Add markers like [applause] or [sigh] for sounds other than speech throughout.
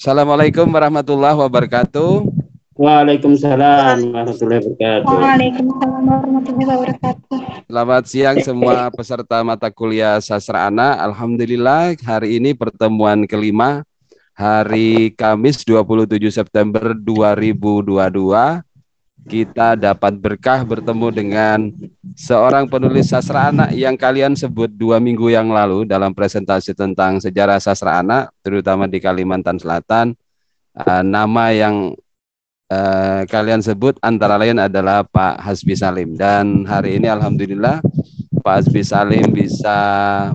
Assalamualaikum warahmatullahi wabarakatuh. Waalaikumsalam warahmatullahi wabarakatuh. Waalaikumsalam warahmatullahi wabarakatuh. Selamat siang semua peserta mata kuliah sastra anak. Alhamdulillah hari ini pertemuan kelima hari Kamis 27 September 2022 kita dapat berkah bertemu dengan seorang penulis sastra anak yang kalian sebut dua minggu yang lalu dalam presentasi tentang sejarah sastra anak, terutama di Kalimantan Selatan. Uh, nama yang uh, kalian sebut antara lain adalah Pak Hasbi Salim. Dan hari ini Alhamdulillah Pak Hasbi Salim bisa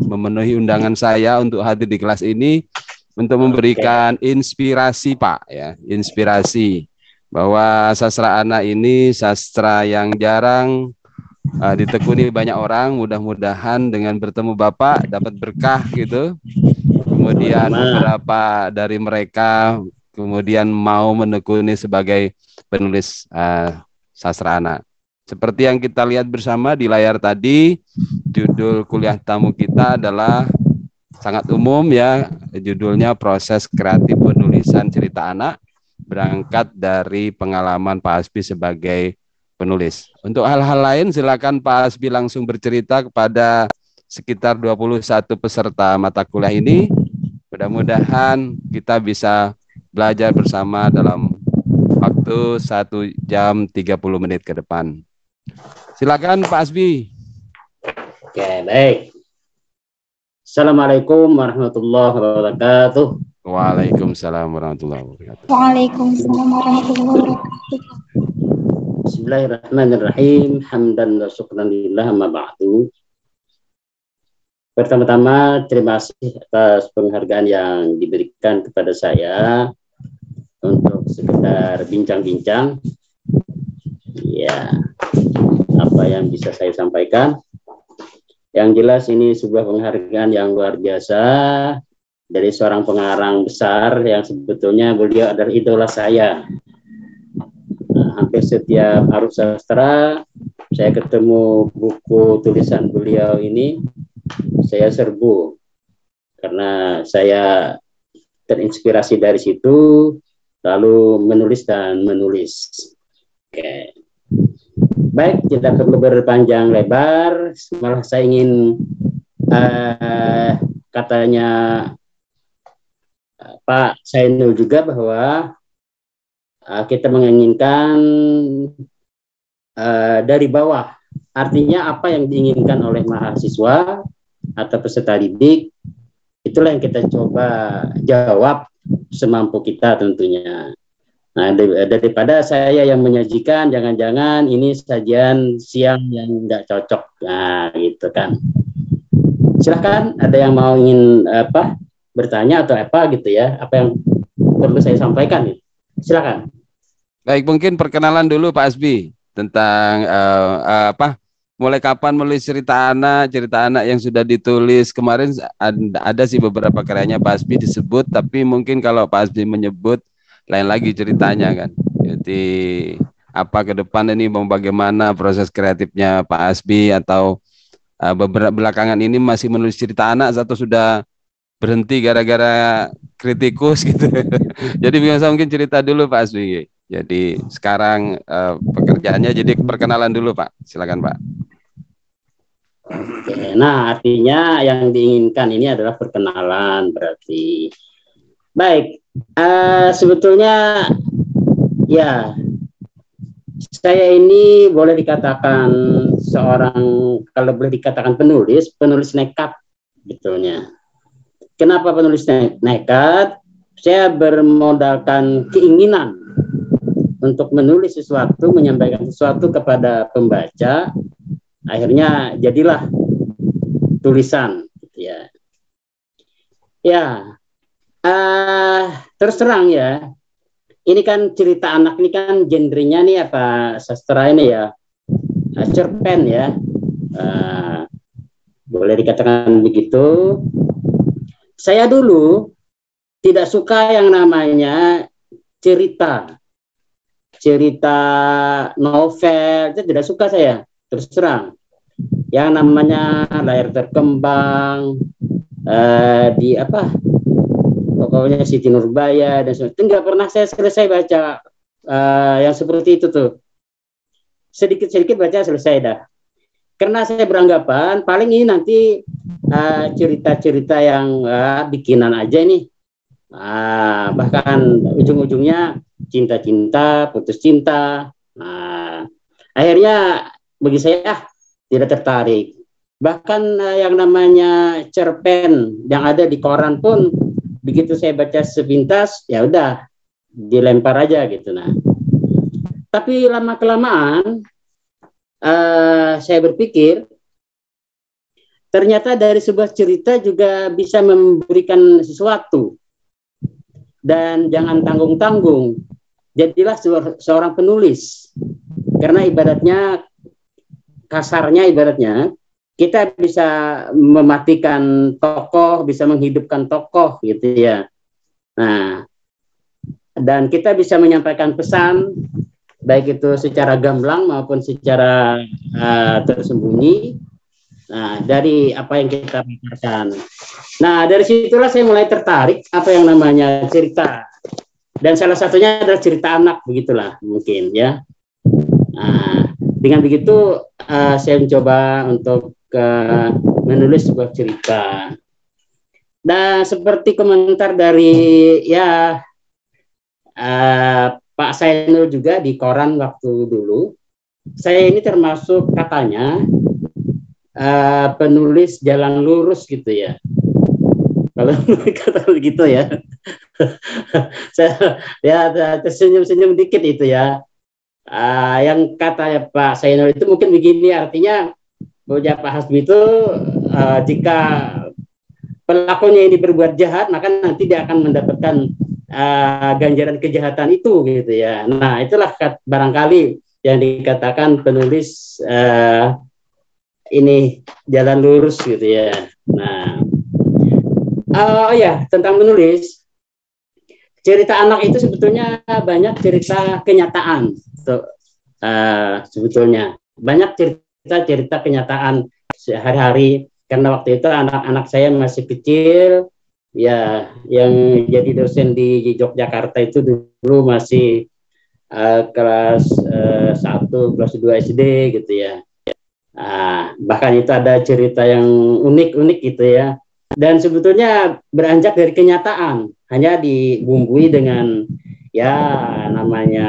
memenuhi undangan saya untuk hadir di kelas ini untuk memberikan inspirasi Pak ya, inspirasi bahwa sastra anak ini sastra yang jarang uh, ditekuni banyak orang. Mudah-mudahan dengan bertemu Bapak dapat berkah gitu. Kemudian beberapa dari mereka kemudian mau menekuni sebagai penulis uh, sastra anak. Seperti yang kita lihat bersama di layar tadi, judul kuliah tamu kita adalah sangat umum ya, judulnya proses kreatif penulisan cerita anak berangkat dari pengalaman Pak Hasbi sebagai penulis. Untuk hal-hal lain silakan Pak Hasbi langsung bercerita kepada sekitar 21 peserta mata kuliah ini. Mudah-mudahan kita bisa belajar bersama dalam waktu satu jam 30 menit ke depan. Silakan Pak Hasbi. Oke, baik. Assalamualaikum warahmatullahi wabarakatuh. Waalaikumsalam warahmatullahi wabarakatuh. Waalaikumsalam warahmatullahi wabarakatuh. Bismillahirrahmanirrahim. Hamdan wa syukran lillah ma ba'du. Pertama-tama terima kasih atas penghargaan yang diberikan kepada saya untuk sekedar bincang-bincang. Ya, apa yang bisa saya sampaikan? Yang jelas ini sebuah penghargaan yang luar biasa dari seorang pengarang besar yang sebetulnya beliau adalah idola saya. Nah, hampir setiap arus sastra saya ketemu buku tulisan beliau ini saya serbu karena saya terinspirasi dari situ lalu menulis dan menulis. Oke. Baik, tidak perlu berpanjang lebar. Malah saya ingin uh, katanya Pak Sainul juga bahwa uh, kita menginginkan uh, dari bawah. Artinya apa yang diinginkan oleh mahasiswa atau peserta didik, itulah yang kita coba jawab semampu kita tentunya. Nah, daripada saya yang menyajikan, jangan-jangan ini sajian siang yang nggak cocok. Nah, gitu kan. Silahkan, ada yang mau ingin apa bertanya atau apa gitu ya, apa yang perlu saya sampaikan nih. Silakan. Baik, mungkin perkenalan dulu Pak Asbi tentang uh, uh, apa mulai kapan menulis cerita anak, cerita anak yang sudah ditulis kemarin ada, ada sih beberapa karyanya Pak Asbi disebut, tapi mungkin kalau Pak Asbi menyebut lain lagi ceritanya kan. Jadi apa ke depan ini mau bagaimana proses kreatifnya Pak Asbi atau uh, beberapa belakangan ini masih menulis cerita anak atau sudah berhenti gara-gara kritikus gitu. [laughs] jadi bisa mungkin cerita dulu Pak Asbi. Jadi sekarang uh, pekerjaannya jadi perkenalan dulu Pak. Silakan Pak. Oke, nah artinya yang diinginkan ini adalah perkenalan berarti. Baik, uh, sebetulnya ya saya ini boleh dikatakan seorang kalau boleh dikatakan penulis, penulis nekat betulnya. Kenapa penulis nekat? Saya bermodalkan keinginan untuk menulis sesuatu, menyampaikan sesuatu kepada pembaca. Akhirnya jadilah tulisan, gitu ya. Ya, uh, terus terang ya. Ini kan cerita anak ini kan genrenya nih apa sastra ini ya, cerpen ya. Uh, boleh dikatakan begitu saya dulu tidak suka yang namanya cerita. Cerita novel, itu tidak suka saya, terus terang. Yang namanya layar terkembang, eh, di apa, pokoknya Siti Nurbaya dan sebagainya. Nggak pernah saya selesai baca uh, yang seperti itu tuh. Sedikit-sedikit baca selesai dah. Karena saya beranggapan paling ini nanti cerita cerita-cerita yang uh, bikinan aja nih. Uh, bahkan ujung-ujungnya cinta-cinta, putus cinta. Nah, akhirnya bagi saya ah, tidak tertarik. Bahkan uh, yang namanya cerpen yang ada di koran pun begitu saya baca sepintas ya udah dilempar aja gitu nah. Tapi lama kelamaan uh, saya berpikir ternyata dari sebuah cerita juga bisa memberikan sesuatu. Dan jangan tanggung-tanggung jadilah seorang penulis. Karena ibaratnya kasarnya ibaratnya kita bisa mematikan tokoh bisa menghidupkan tokoh gitu ya. Nah dan kita bisa menyampaikan pesan baik itu secara gamblang maupun secara uh, tersembunyi. Nah, dari apa yang kita bicarakan. Nah, dari situlah saya mulai tertarik apa yang namanya cerita. Dan salah satunya adalah cerita anak, begitulah mungkin ya. Nah, dengan begitu uh, saya mencoba untuk uh, menulis sebuah cerita. Nah, seperti komentar dari ya uh, Pak Sainul juga di koran waktu dulu. Saya ini termasuk katanya uh, penulis jalan lurus gitu ya. Kalau [laughs] kata begitu ya. [laughs] saya ya tersenyum-senyum dikit itu ya. Uh, yang kata Pak Sainul itu mungkin begini artinya bahwa Pak Hasbi itu uh, jika pelakunya ini berbuat jahat maka nanti dia akan mendapatkan uh, ganjaran kejahatan itu gitu ya. Nah itulah barangkali yang dikatakan penulis uh, ini jalan lurus gitu ya. Nah, oh ya tentang menulis cerita anak itu sebetulnya banyak cerita kenyataan, tuh, uh, sebetulnya banyak cerita-cerita kenyataan sehari-hari karena waktu itu anak-anak saya masih kecil ya yang jadi dosen di Yogyakarta itu dulu masih uh, kelas uh, 1, kelas 2 SD gitu ya. Uh, bahkan itu ada cerita yang unik-unik gitu ya. Dan sebetulnya beranjak dari kenyataan, hanya dibumbui dengan ya namanya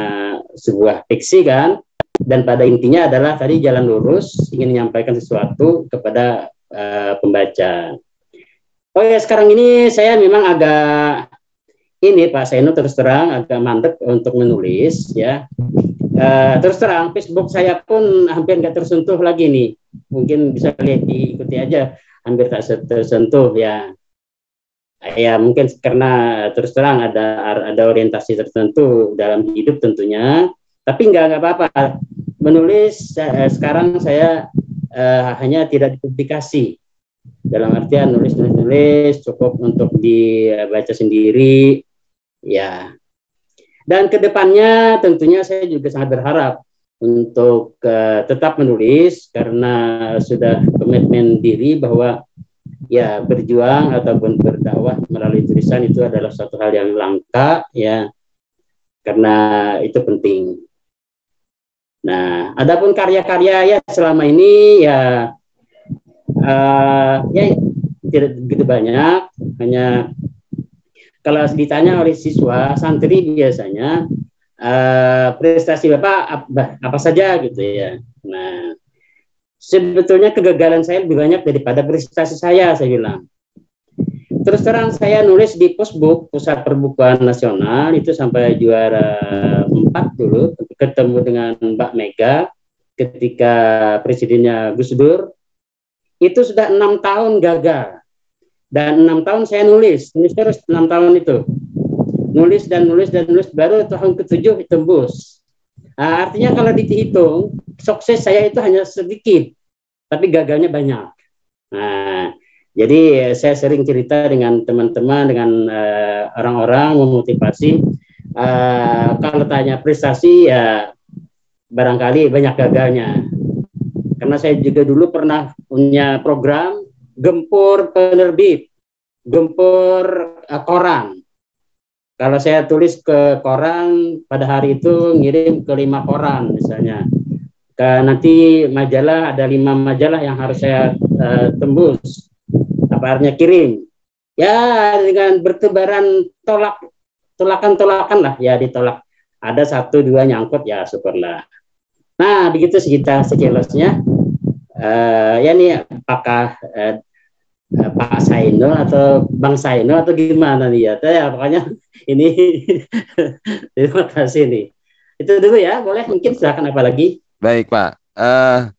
sebuah fiksi kan. Dan pada intinya adalah tadi jalan lurus ingin menyampaikan sesuatu kepada uh, pembaca. Oh ya sekarang ini saya memang agak ini Pak Seno terus terang agak mandek untuk menulis ya. Uh, terus terang Facebook saya pun hampir nggak tersentuh lagi nih. Mungkin bisa lihat diikuti aja hampir tak tersentuh ya. Ya mungkin karena terus terang ada ada orientasi tertentu dalam hidup tentunya. Tapi nggak nggak apa-apa. Menulis uh, sekarang saya uh, hanya tidak dipublikasi dalam artian nulis nulis nulis cukup untuk dibaca sendiri ya dan ke depannya tentunya saya juga sangat berharap untuk uh, tetap menulis karena sudah komitmen diri bahwa ya berjuang ataupun berdakwah melalui tulisan itu adalah satu hal yang langka ya karena itu penting. Nah, adapun karya-karya ya selama ini ya uh, ya tidak begitu banyak. Hanya kalau ditanya oleh siswa santri biasanya uh, prestasi bapak apa, apa saja gitu ya. Nah sebetulnya kegagalan saya lebih banyak daripada prestasi saya saya bilang. Terus terang saya nulis di Postbook Pusat Perbukuan Nasional itu sampai juara empat dulu ketemu dengan Mbak Mega ketika presidennya Gus Dur itu sudah enam tahun gagal. Dan enam tahun saya nulis. Nulis terus enam tahun itu. Nulis dan nulis dan nulis. Baru tahun ketujuh tembus nah, artinya kalau dihitung sukses saya itu hanya sedikit. Tapi gagalnya banyak. Nah jadi saya sering cerita dengan teman-teman dengan uh, orang-orang memotivasi. Uh, kalau tanya prestasi ya barangkali banyak gagalnya karena saya juga dulu pernah punya program gempur penerbit, gempur uh, koran. kalau saya tulis ke koran pada hari itu ngirim ke lima koran misalnya. Ke nanti majalah ada lima majalah yang harus saya uh, tembus. Apa artinya kirim? Ya dengan bertebaran tolak tolakan-tolakan lah. Ya ditolak. Ada satu dua nyangkut ya syukurlah nah begitu sekitar sekilasnya uh, ya nih apakah uh, Pak Saino atau Bang Saino atau gimana nih ya? Ya pokoknya [laughs] ini [laughs] terima kasih nih. Itu dulu ya boleh mungkin silakan apa lagi? Baik Pak. Uh,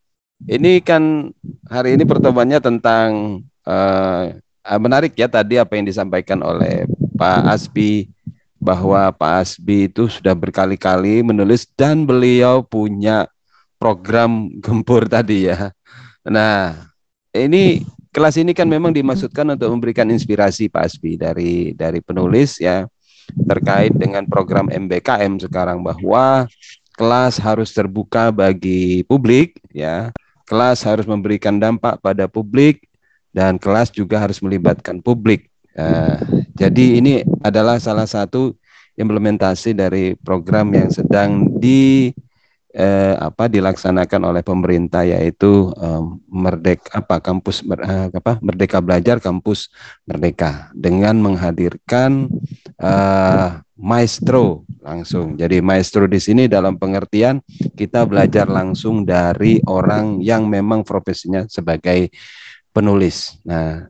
ini kan hari ini pertemuannya tentang uh, menarik ya tadi apa yang disampaikan oleh Pak Asbi bahwa Pak Asbi itu sudah berkali-kali menulis dan beliau punya program [laughs] gempur tadi ya. Nah, ini kelas ini kan memang dimaksudkan untuk memberikan inspirasi Pak Asbi dari dari penulis ya terkait dengan program MBKM sekarang bahwa kelas harus terbuka bagi publik ya. Kelas harus memberikan dampak pada publik dan kelas juga harus melibatkan publik. Uh, jadi ini adalah salah satu implementasi dari program yang sedang di eh, apa dilaksanakan oleh pemerintah yaitu eh, merdek apa kampus eh, apa merdeka belajar kampus merdeka dengan menghadirkan eh, maestro langsung. Jadi maestro di sini dalam pengertian kita belajar langsung dari orang yang memang profesinya sebagai penulis. Nah,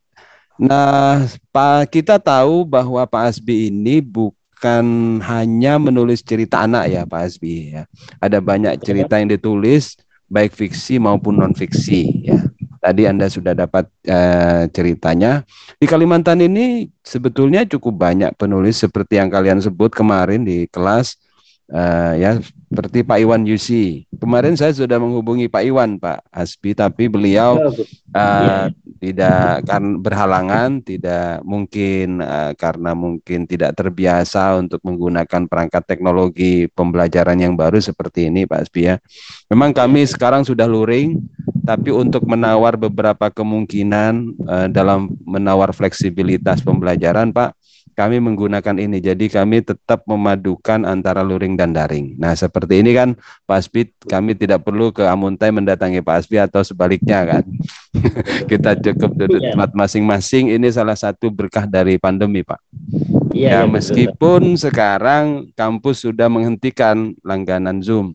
Nah, Pak kita tahu bahwa Pak Asbi ini bukan hanya menulis cerita anak ya Pak Asbi ya. Ada banyak cerita yang ditulis baik fiksi maupun non fiksi ya. Tadi Anda sudah dapat uh, ceritanya. Di Kalimantan ini sebetulnya cukup banyak penulis seperti yang kalian sebut kemarin di kelas uh, ya seperti Pak Iwan Yusi. Kemarin saya sudah menghubungi Pak Iwan, Pak Asbi, tapi beliau uh, tidak kan berhalangan, tidak mungkin uh, karena mungkin tidak terbiasa untuk menggunakan perangkat teknologi pembelajaran yang baru seperti ini, Pak Asbi ya. Memang kami sekarang sudah luring, tapi untuk menawar beberapa kemungkinan uh, dalam menawar fleksibilitas pembelajaran, Pak, kami menggunakan ini. Jadi kami tetap memadukan antara luring dan daring. Nah, seperti ini kan Pak Asbi, kami tidak perlu ke Amuntai mendatangi Pak Asbi atau sebaliknya kan. [laughs] Kita cukup duduk iya. tempat masing-masing. Ini salah satu berkah dari pandemi, Pak. Iya, ya, ya meskipun betul. sekarang kampus sudah menghentikan langganan Zoom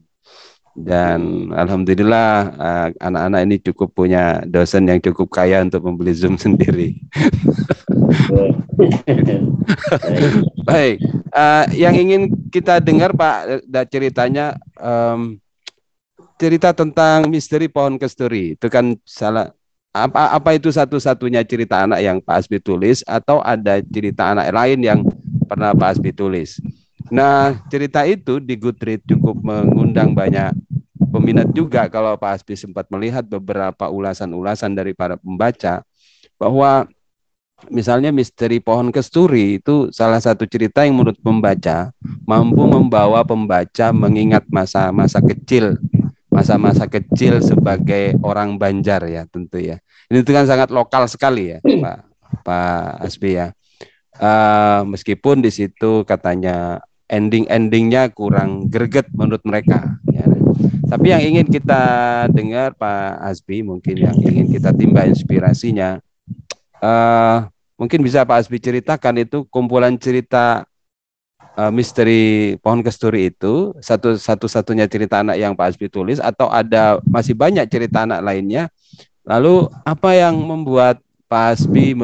dan alhamdulillah uh, anak-anak ini cukup punya dosen yang cukup kaya untuk membeli Zoom [laughs] sendiri. [laughs] Baik, uh, yang ingin kita dengar Pak ceritanya um, cerita tentang misteri pohon kesturi itu kan salah apa apa itu satu-satunya cerita anak yang Pak Asbi tulis atau ada cerita anak lain yang pernah Pak Asbi tulis? Nah, cerita itu di Goodreads cukup mengundang banyak peminat juga kalau Pak Asbi sempat melihat beberapa ulasan-ulasan dari para pembaca bahwa misalnya misteri pohon kesturi itu salah satu cerita yang menurut pembaca mampu membawa pembaca mengingat masa-masa kecil masa-masa kecil sebagai orang Banjar ya tentu ya. Ini itu kan sangat lokal sekali ya Pak Pak Asbi ya. Uh, meskipun di situ katanya ending-endingnya kurang greget menurut mereka. Ya. Tapi yang ingin kita dengar Pak Asbi, mungkin yang ingin kita timba inspirasinya, uh, mungkin bisa Pak Asbi ceritakan itu kumpulan cerita uh, misteri pohon kesturi itu satu satu satunya cerita anak yang Pak Asbi tulis atau ada masih banyak cerita anak lainnya. Lalu apa yang membuat Pak Asbi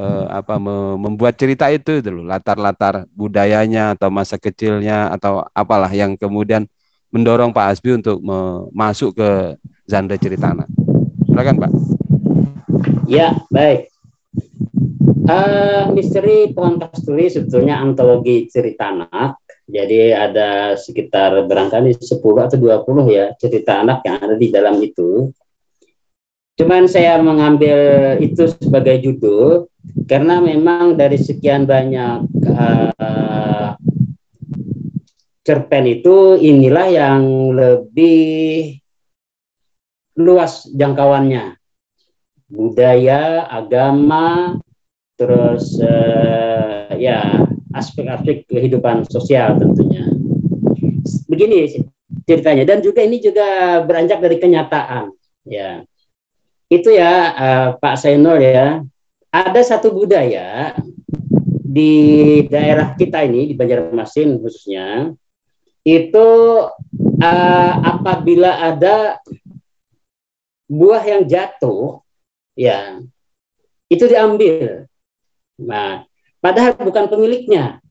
uh, apa me membuat cerita itu dulu latar-latar budayanya atau masa kecilnya atau apalah yang kemudian mendorong Pak Asbi untuk masuk ke genre cerita anak. Silakan Pak. Ya baik. Uh, misteri pohon kasturi sebetulnya antologi cerita anak. Jadi ada sekitar barangkali 10 atau 20 ya cerita anak yang ada di dalam itu. Cuman saya mengambil itu sebagai judul karena memang dari sekian banyak uh, cerpen itu inilah yang lebih luas jangkauannya budaya agama terus uh, ya aspek-aspek kehidupan sosial tentunya. Begini ceritanya dan juga ini juga beranjak dari kenyataan ya. Itu ya uh, Pak Sainol ya. Ada satu budaya di daerah kita ini di Banjarmasin khususnya itu uh, apabila ada buah yang jatuh ya itu diambil. Nah, padahal bukan pemiliknya.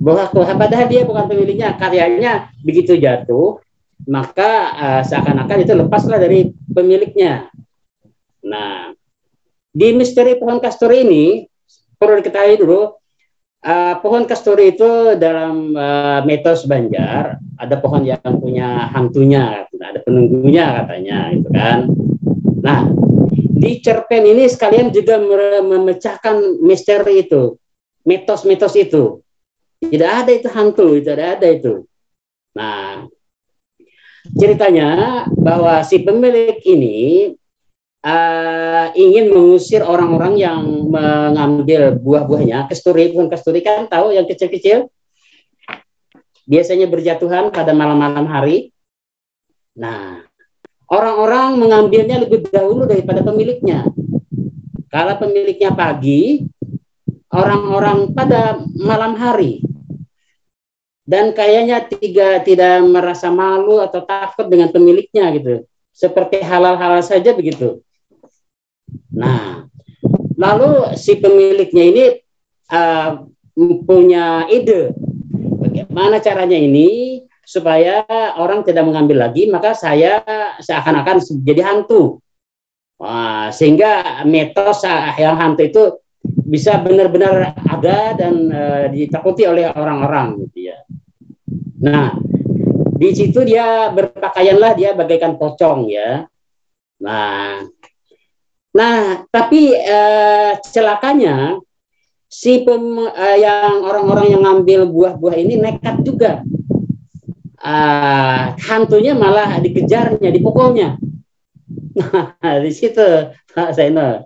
Bahwa padahal dia bukan pemiliknya, karyanya begitu jatuh, maka uh, seakan-akan itu lepaslah dari pemiliknya. Nah, di misteri pohon kasturi ini perlu diketahui dulu, uh, pohon kasturi itu dalam uh, mitos Banjar ada pohon yang punya hantunya, ada penunggunya katanya, gitu kan. Nah, di cerpen ini sekalian juga memecahkan misteri itu, mitos-mitos itu. Tidak ada itu hantu, tidak ada itu. Nah, ceritanya bahwa si pemilik ini uh, ingin mengusir orang-orang yang mengambil buah-buahnya. Kesturi pun kesturi kan tahu yang kecil-kecil. Biasanya berjatuhan pada malam-malam hari. Nah, orang-orang mengambilnya lebih dahulu daripada pemiliknya. Kalau pemiliknya pagi, orang-orang pada malam hari. Dan kayaknya tiga tidak merasa malu atau takut dengan pemiliknya gitu. Seperti halal-halal saja begitu. Nah, lalu si pemiliknya ini uh, punya ide bagaimana caranya ini supaya orang tidak mengambil lagi, maka saya seakan-akan jadi hantu. Wah, sehingga metos yang hantu itu bisa benar-benar ada dan uh, ditakuti oleh orang-orang gitu ya. Nah, di situ dia berpakaianlah dia bagaikan pocong ya. Nah, nah tapi uh, celakanya si pem, uh, yang orang-orang yang ngambil buah-buah ini nekat juga uh, hantunya malah dikejarnya, dipukulnya. [laughs] Nah, di situ Pak Zainal.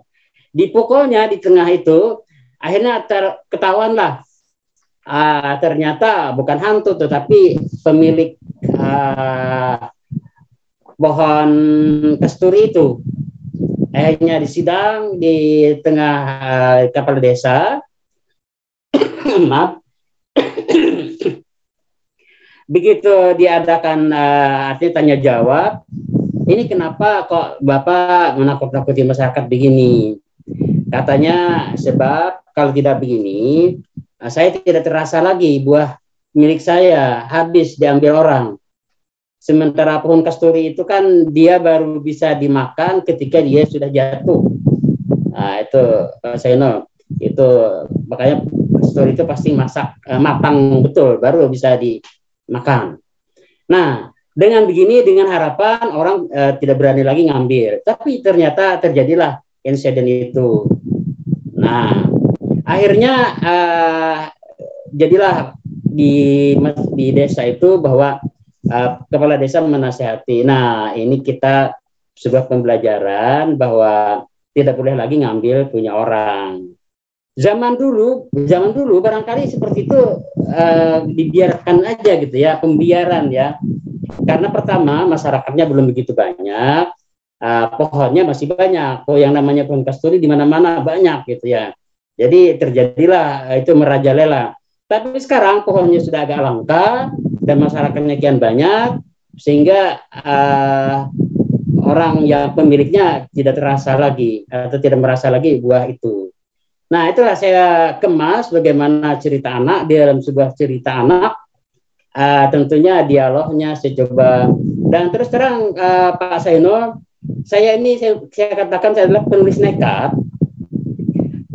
Dipukulnya di tengah itu, akhirnya ter, ketahuan lah. Uh, ternyata bukan hantu, tetapi pemilik uh, pohon kesturi itu. Akhirnya disidang di tengah uh, kapal desa. [coughs] Maaf, [coughs] begitu diadakan uh, artinya tanya jawab ini kenapa kok bapak menakut-nakuti masyarakat begini? Katanya sebab kalau tidak begini uh, saya tidak terasa lagi buah milik saya habis diambil orang sementara pohon kasturi itu kan dia baru bisa dimakan ketika dia sudah jatuh nah itu Pak Seno itu makanya kasturi itu pasti masak uh, matang betul baru bisa di makan. Nah, dengan begini dengan harapan orang e, tidak berani lagi ngambil. Tapi ternyata terjadilah insiden itu. Nah, akhirnya e, jadilah di di desa itu bahwa e, kepala desa menasehati. Nah, ini kita sebuah pembelajaran bahwa tidak boleh lagi ngambil punya orang. Zaman dulu zaman dulu barangkali seperti itu uh, dibiarkan aja gitu ya pembiaran ya. Karena pertama masyarakatnya belum begitu banyak uh, pohonnya masih banyak oh yang namanya pohon kasturi di mana-mana banyak gitu ya. Jadi terjadilah itu merajalela tapi sekarang pohonnya sudah agak langka dan masyarakatnya kian banyak sehingga uh, orang yang pemiliknya tidak terasa lagi atau tidak merasa lagi buah itu Nah, itulah saya kemas bagaimana cerita anak di dalam sebuah cerita anak. Uh, tentunya dialognya saya coba dan terus terang uh, Pak Saino, saya ini saya, saya katakan saya adalah penulis nekat.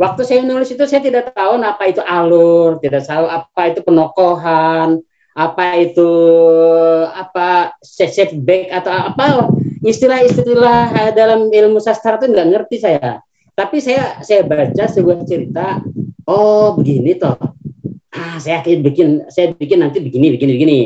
Waktu saya menulis itu saya tidak tahu apa itu alur, tidak tahu apa itu penokohan, apa itu apa setback atau apa. Istilah-istilah dalam ilmu sastra itu nggak ngerti saya. Tapi saya saya baca sebuah cerita oh begini toh. Ah saya bikin saya bikin nanti begini begini begini.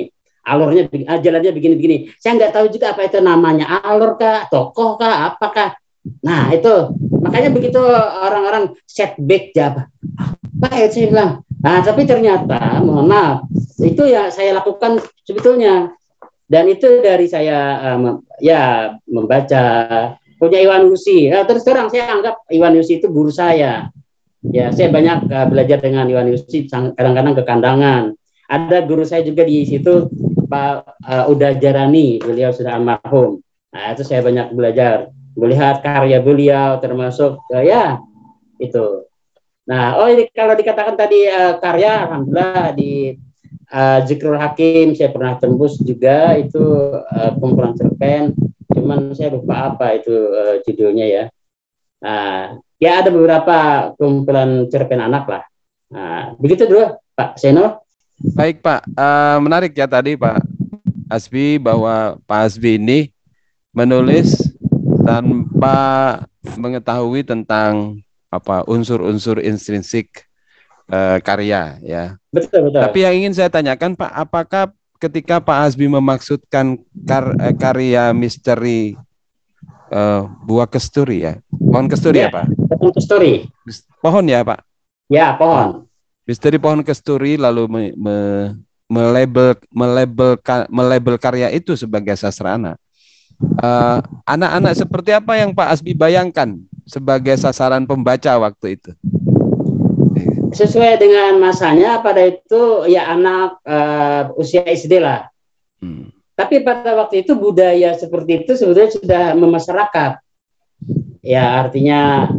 Alurnya ah, jalannya begini begini. Saya nggak tahu juga apa itu namanya alur kah tokoh kah apakah nah itu makanya begitu orang-orang setback jawab apa ya saya bilang Nah, tapi ternyata, mohon maaf, itu ya saya lakukan sebetulnya. Dan itu dari saya um, ya membaca punya Iwan Husi. Nah, terus terang saya anggap Iwan Husi itu guru saya. Ya, saya banyak uh, belajar dengan Iwan Husi kadang-kadang ke kandangan. Ada guru saya juga di situ Pak uh, Uda Jarani, beliau sudah almarhum. Nah, itu saya banyak belajar, melihat karya beliau termasuk uh, ya itu Nah, oh ini kalau dikatakan tadi uh, karya, alhamdulillah di uh, Zikrul Hakim saya pernah tembus juga itu uh, kumpulan cerpen, cuman saya lupa apa itu uh, judulnya ya. Nah, ya ada beberapa kumpulan cerpen anak lah. Nah, begitu dulu Pak Seno. Baik Pak, uh, menarik ya tadi Pak Asbi bahwa Pak Asbi ini menulis tanpa mengetahui tentang apa unsur-unsur intrinsik uh, karya ya. Betul betul. Tapi yang ingin saya tanyakan Pak, apakah ketika Pak Hasbi memaksudkan kar, uh, karya misteri uh, buah kesturi ya, pohon kesturi ya, ya Pak? Pohon kesturi. Pohon ya Pak? Ya pohon. Misteri pohon kesturi lalu me, me, melabel melabel melabel karya itu sebagai sastra anak. Anak-anak uh, seperti apa yang Pak Asbi bayangkan sebagai sasaran pembaca waktu itu? Sesuai dengan masanya pada itu ya anak uh, usia SD lah. Hmm. Tapi pada waktu itu budaya seperti itu sebetulnya sudah memasyarakat. Ya artinya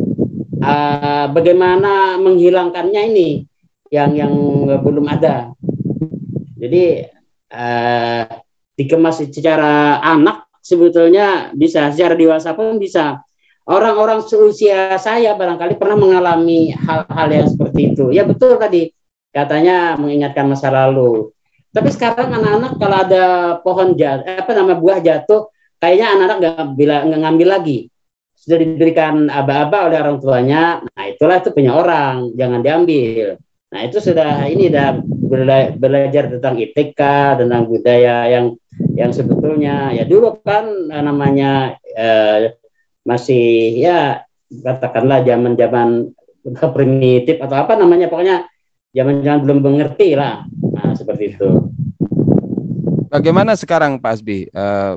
uh, bagaimana menghilangkannya ini yang yang belum ada. Jadi uh, dikemas secara anak sebetulnya bisa, secara dewasa pun bisa orang-orang seusia saya barangkali pernah mengalami hal-hal yang seperti itu. Ya betul tadi katanya mengingatkan masa lalu. Tapi sekarang anak-anak kalau ada pohon jatuh, apa nama buah jatuh, kayaknya anak-anak nggak bila nggak ngambil lagi. Sudah diberikan aba-aba oleh orang tuanya. Nah itulah itu punya orang, jangan diambil. Nah itu sudah ini dah belajar tentang ITK, tentang budaya yang yang sebetulnya. Ya dulu kan namanya eh, masih ya katakanlah zaman-zaman [laughs] primitif atau apa namanya pokoknya zaman-zaman belum mengerti lah. Nah seperti itu. Bagaimana sekarang Pak Asbi uh,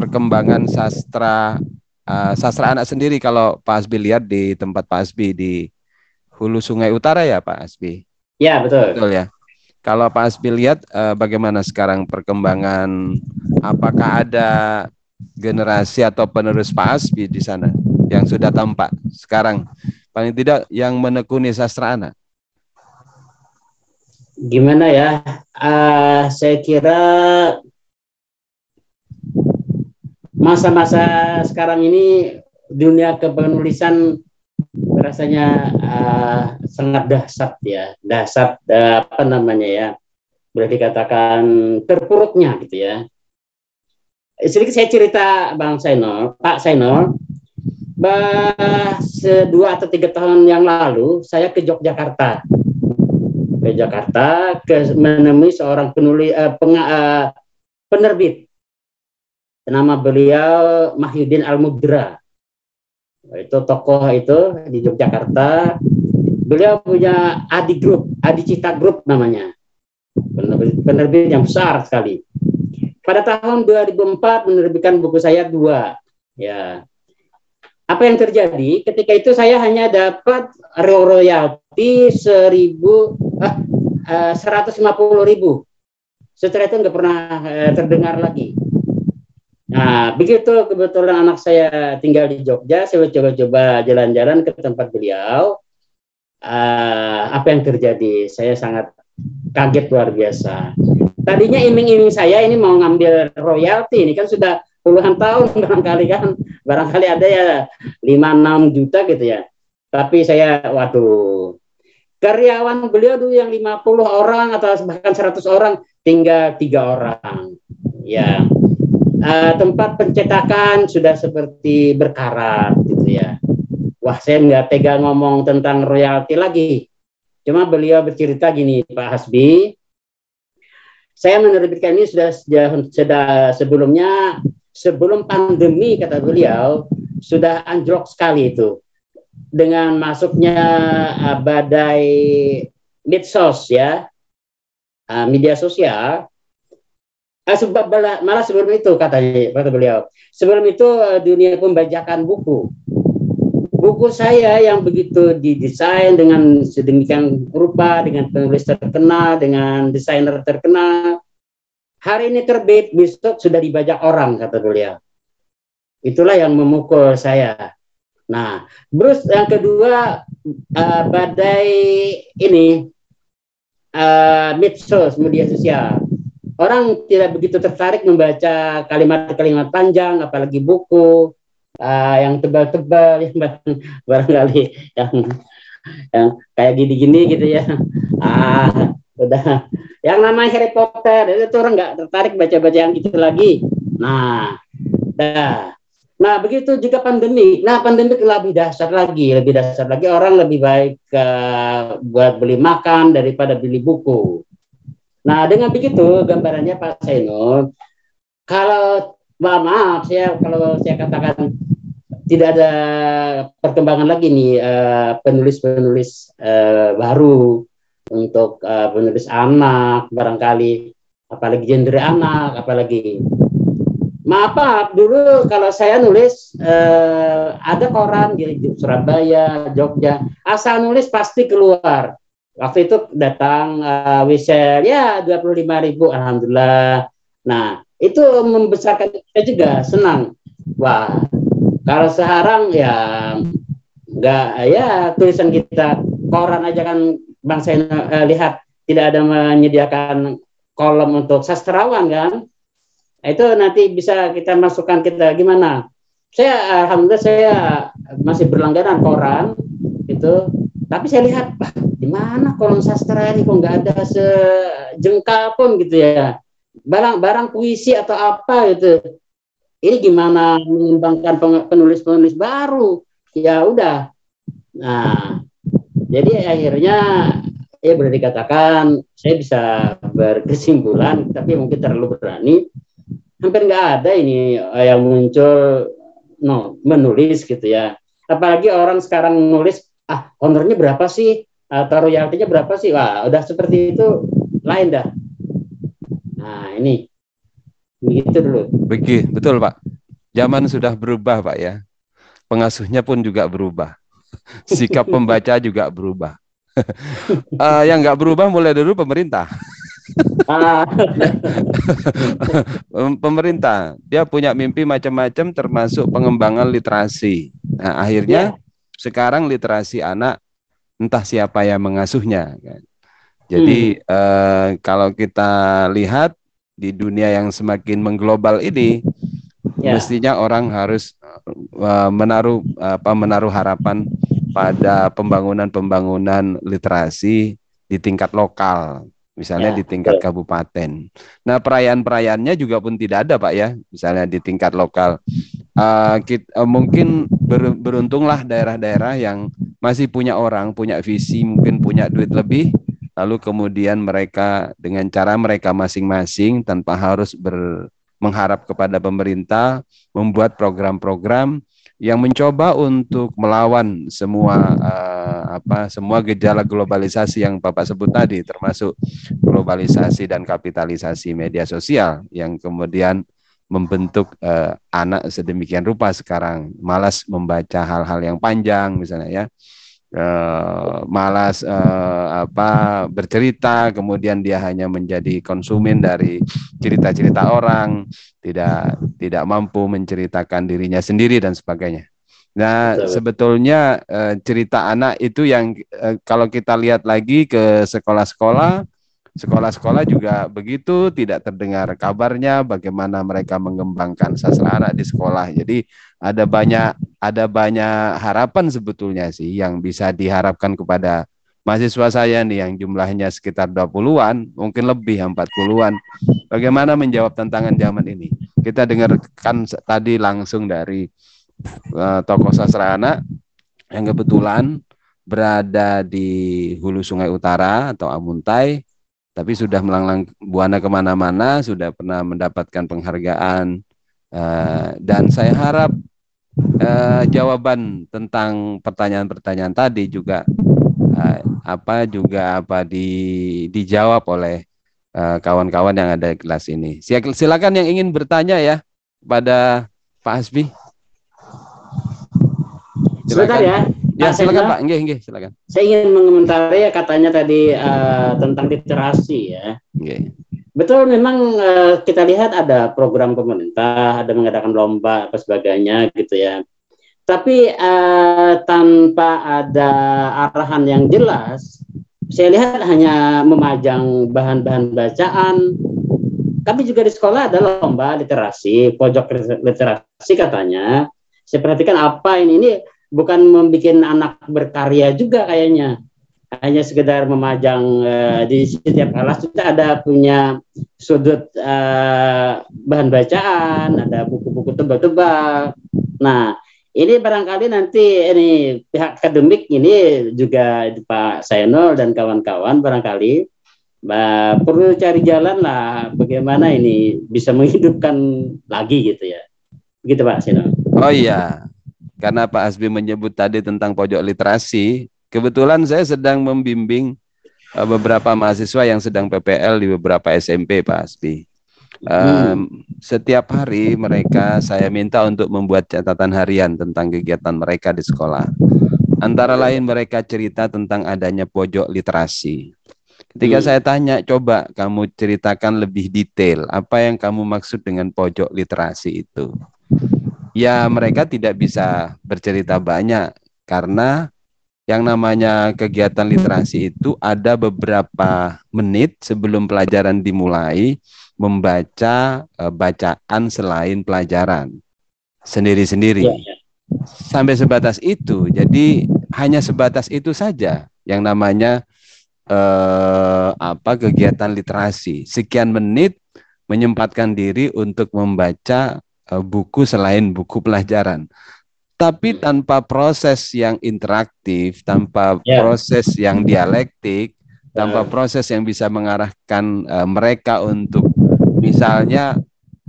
perkembangan sastra uh, sastra anak sendiri kalau Pak Asbi lihat di tempat Pak Asbi di Hulu Sungai Utara ya Pak Asbi ya betul. Betul ya. Kalau Pak Asbi lihat uh, bagaimana sekarang perkembangan? Apakah ada generasi atau penerus Pak Asbi di sana yang sudah tampak sekarang? Paling tidak yang menekuni sastra anak? Gimana ya? Uh, saya kira masa-masa sekarang ini dunia kepenulisan rasanya uh, sangat dahsyat ya, dahsyat uh, apa namanya ya, boleh dikatakan terpuruknya gitu ya. Sedikit saya cerita Bang Sainol, Pak Sainol, bah, dua atau tiga tahun yang lalu saya ke Yogyakarta, ke Jakarta, ke menemui seorang penulis uh, peng, uh, penerbit, nama beliau Mahyudin Al-Mudra. Itu tokoh itu di Yogyakarta. Beliau punya Adi Group, Adi Cita Group namanya. Penerbit, penerbit yang besar sekali pada tahun 2004 menerbitkan buku saya dua. Ya. Apa yang terjadi? Ketika itu saya hanya dapat royalti seribu, ah, seratus lima puluh ribu. Setelah itu nggak pernah eh, terdengar lagi. Nah, begitu kebetulan anak saya tinggal di Jogja, saya coba-coba jalan-jalan ke tempat beliau. Uh, apa yang terjadi? Saya sangat kaget luar biasa. Tadinya iming-iming saya ini mau ngambil royalti ini kan sudah puluhan tahun [laughs] barangkali kan barangkali ada ya 5-6 juta gitu ya. Tapi saya waduh karyawan beliau dulu yang 50 orang atau bahkan 100 orang tinggal tiga orang. Ya. Uh, tempat pencetakan sudah seperti berkarat gitu ya. Wah, saya nggak tega ngomong tentang royalti lagi. Cuma beliau bercerita gini, Pak Hasbi, saya menerbitkan ini sudah, sudah sebelumnya sebelum pandemi kata beliau sudah anjlok sekali itu dengan masuknya uh, badai medsos ya, uh, media sosial. Uh, sebab malah sebelum itu katanya kata beliau. Sebelum itu uh, dunia pembajakan buku. Buku saya yang begitu didesain dengan sedemikian rupa, dengan penulis terkenal, dengan desainer terkenal. Hari ini terbit, besok sudah dibajak orang, kata beliau. Itulah yang memukul saya. Nah, terus yang kedua, uh, badai ini, uh, medsos, media sosial. Orang tidak begitu tertarik membaca kalimat-kalimat panjang, apalagi buku uh, yang tebal-tebal [laughs] barangkali yang yang kayak gini-gini gitu ya. Ah udah. Yang namanya Harry Potter itu orang nggak tertarik baca-baca yang itu lagi. Nah dah. Nah begitu juga pandemi. Nah pandemi lebih dasar lagi lebih dasar lagi orang lebih baik uh, buat beli makan daripada beli buku nah dengan begitu gambarannya Pak Sainul kalau maaf, saya kalau saya katakan tidak ada perkembangan lagi nih eh, penulis-penulis uh, baru untuk uh, penulis anak barangkali apalagi genre anak apalagi. Maaf maaf dulu kalau saya nulis ada koran di Surabaya Jogja asal nulis pasti keluar waktu itu datang uh, wisel ya dua puluh lima ribu alhamdulillah. Nah itu membesarkan kita juga senang. Wah kalau sekarang ya nggak ya tulisan kita koran aja kan bang saya eh, lihat tidak ada menyediakan kolom untuk sastrawan kan? Itu nanti bisa kita masukkan kita gimana? Saya alhamdulillah saya masih berlangganan koran itu tapi saya lihat di mana kolom sastra ini kok nggak ada sejengkal pun gitu ya. Barang barang puisi atau apa gitu. Ini gimana mengembangkan penulis-penulis baru? Ya udah. Nah jadi akhirnya ya boleh dikatakan saya bisa berkesimpulan tapi mungkin terlalu berani. Hampir nggak ada ini yang muncul no menulis gitu ya. Apalagi orang sekarang menulis ah honornya berapa sih atau royaltinya berapa sih wah udah seperti itu lain dah nah ini Begitu dulu. Begitu, betul Pak. Zaman sudah berubah Pak ya. Pengasuhnya pun juga berubah. [laughs] Sikap pembaca juga berubah. uh, [laughs] yang nggak berubah mulai dulu pemerintah. [laughs] Ah. pemerintah dia punya mimpi macam-macam termasuk pengembangan literasi. Nah, akhirnya yeah. sekarang literasi anak entah siapa yang mengasuhnya. Kan. Jadi hmm. uh, kalau kita lihat di dunia yang semakin mengglobal ini ya. mestinya orang harus uh, menaruh apa menaruh harapan pada pembangunan-pembangunan literasi di tingkat lokal misalnya ya, di tingkat ya. kabupaten. Nah perayaan-perayaannya juga pun tidak ada pak ya, misalnya di tingkat lokal. Uh, kita, uh, mungkin ber, beruntunglah daerah-daerah yang masih punya orang, punya visi, mungkin punya duit lebih, lalu kemudian mereka dengan cara mereka masing-masing tanpa harus ber, mengharap kepada pemerintah membuat program-program yang mencoba untuk melawan semua uh, apa semua gejala globalisasi yang Bapak sebut tadi termasuk globalisasi dan kapitalisasi media sosial yang kemudian membentuk uh, anak sedemikian rupa sekarang. Malas membaca hal-hal yang panjang misalnya ya uh, malas uh, apa bercerita kemudian dia hanya menjadi konsumen dari cerita-cerita orang tidak tidak mampu menceritakan dirinya sendiri dan sebagainya nah Betul. sebetulnya uh, cerita anak itu yang uh, kalau kita lihat lagi ke sekolah-sekolah Sekolah-sekolah juga begitu, tidak terdengar kabarnya bagaimana mereka mengembangkan sastra anak di sekolah. Jadi ada banyak ada banyak harapan sebetulnya sih yang bisa diharapkan kepada mahasiswa saya nih yang jumlahnya sekitar 20-an, mungkin lebih 40-an. Bagaimana menjawab tantangan zaman ini? Kita dengarkan tadi langsung dari uh, tokoh sastra anak yang kebetulan berada di hulu sungai utara atau Amuntai tapi sudah melanglang buana ke mana-mana, sudah pernah mendapatkan penghargaan, uh, dan saya harap uh, jawaban tentang pertanyaan-pertanyaan tadi juga uh, apa juga apa di dijawab oleh kawan kawan-kawan yang ada di kelas ini. Silakan yang ingin bertanya ya pada Pak Hasbi. Sebentar ya. Ya, silakan Pak. Nggih, nggih, silakan. Saya ingin mengomentari ya katanya tadi uh, tentang literasi ya. Nggih. Betul memang uh, kita lihat ada program pemerintah, ada mengadakan lomba apa sebagainya gitu ya. Tapi uh, tanpa ada arahan yang jelas, saya lihat hanya memajang bahan-bahan bacaan. Kami juga di sekolah ada lomba literasi, pojok literasi katanya. Saya perhatikan apa ini ini bukan membuat anak berkarya juga kayaknya hanya sekedar memajang uh, di setiap kelas kita ada punya sudut uh, bahan bacaan, ada buku-buku tebal-tebal. Nah, ini barangkali nanti ini pihak akademik ini juga Pak Sainol dan kawan-kawan barangkali uh, perlu cari jalan lah bagaimana ini bisa menghidupkan lagi gitu ya. Begitu Pak Sainol. Oh iya, karena Pak Asbi menyebut tadi tentang pojok literasi, Kebetulan saya sedang membimbing uh, beberapa mahasiswa yang sedang PPL di beberapa SMP, Pak Asbi. Um, setiap hari mereka saya minta untuk membuat catatan harian tentang kegiatan mereka di sekolah. Antara lain mereka cerita tentang adanya pojok literasi. Ketika hmm. saya tanya, coba kamu ceritakan lebih detail apa yang kamu maksud dengan pojok literasi itu. Ya mereka tidak bisa bercerita banyak karena yang namanya kegiatan literasi itu ada beberapa menit sebelum pelajaran dimulai membaca e, bacaan selain pelajaran sendiri-sendiri. Ya, ya. Sampai sebatas itu. Jadi hanya sebatas itu saja yang namanya eh, apa kegiatan literasi. Sekian menit menyempatkan diri untuk membaca buku selain buku pelajaran tapi tanpa proses yang interaktif, tanpa yeah. proses yang dialektik, tanpa ya. proses yang bisa mengarahkan uh, mereka untuk misalnya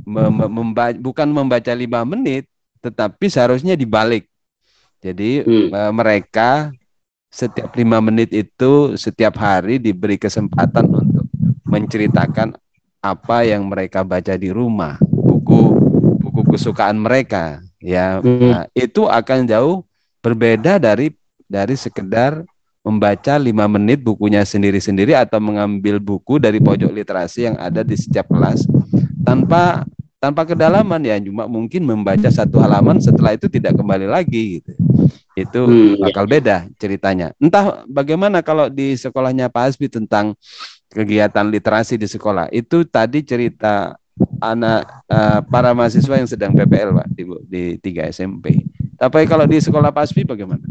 mem memba bukan membaca lima menit, tetapi seharusnya dibalik. Jadi hmm. uh, mereka setiap lima menit itu setiap hari diberi kesempatan untuk menceritakan apa yang mereka baca di rumah, buku kesukaan mereka ya. Hmm. nah, itu akan jauh berbeda dari dari sekedar membaca lima menit bukunya sendiri-sendiri atau mengambil buku dari pojok literasi yang ada di setiap kelas. Tanpa tanpa kedalaman ya. Cuma mungkin membaca satu halaman setelah itu tidak kembali lagi gitu. Itu hmm, bakal ya. beda ceritanya. Entah bagaimana kalau di sekolahnya Pak Hasbi tentang kegiatan literasi di sekolah. Itu tadi cerita anak uh, para mahasiswa yang sedang PPL Pak di, di tiga SMP. Tapi kalau di sekolah PASPI bagaimana?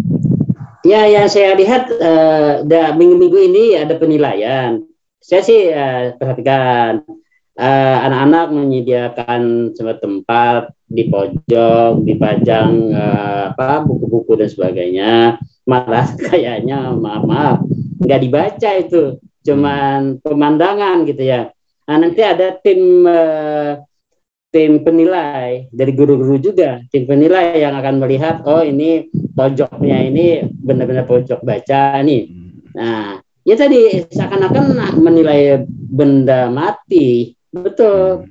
Ya, yang saya lihat uh, minggu-minggu ini ada penilaian. Saya sih uh, perhatikan anak-anak uh, menyediakan sebuah tempat di pojok, dipajang uh, apa buku-buku dan sebagainya. Malah [laughs] kayaknya maaf-maaf nggak dibaca itu, cuman pemandangan gitu ya Nah, nanti ada tim uh, tim penilai dari guru-guru juga, tim penilai yang akan melihat oh ini pojoknya ini benar-benar pojok baca nih. Nah, ya tadi seakan-akan menilai benda mati. Betul.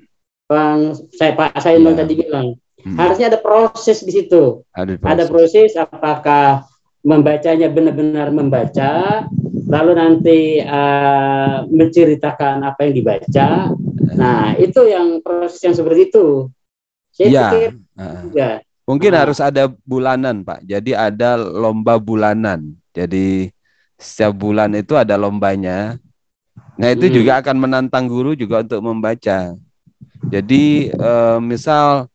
Bang saya Pak saya ya. tadi bilang hmm. harusnya ada proses di situ. Ada proses. ada proses apakah membacanya benar-benar membaca lalu nanti uh, menceritakan apa yang dibaca. Nah, itu yang proses yang seperti itu. Saya ya. pikir uh, Mungkin uh, harus ada bulanan, Pak. Jadi ada lomba bulanan. Jadi setiap bulan itu ada lombanya. Nah, itu hmm. juga akan menantang guru juga untuk membaca. Jadi uh, misal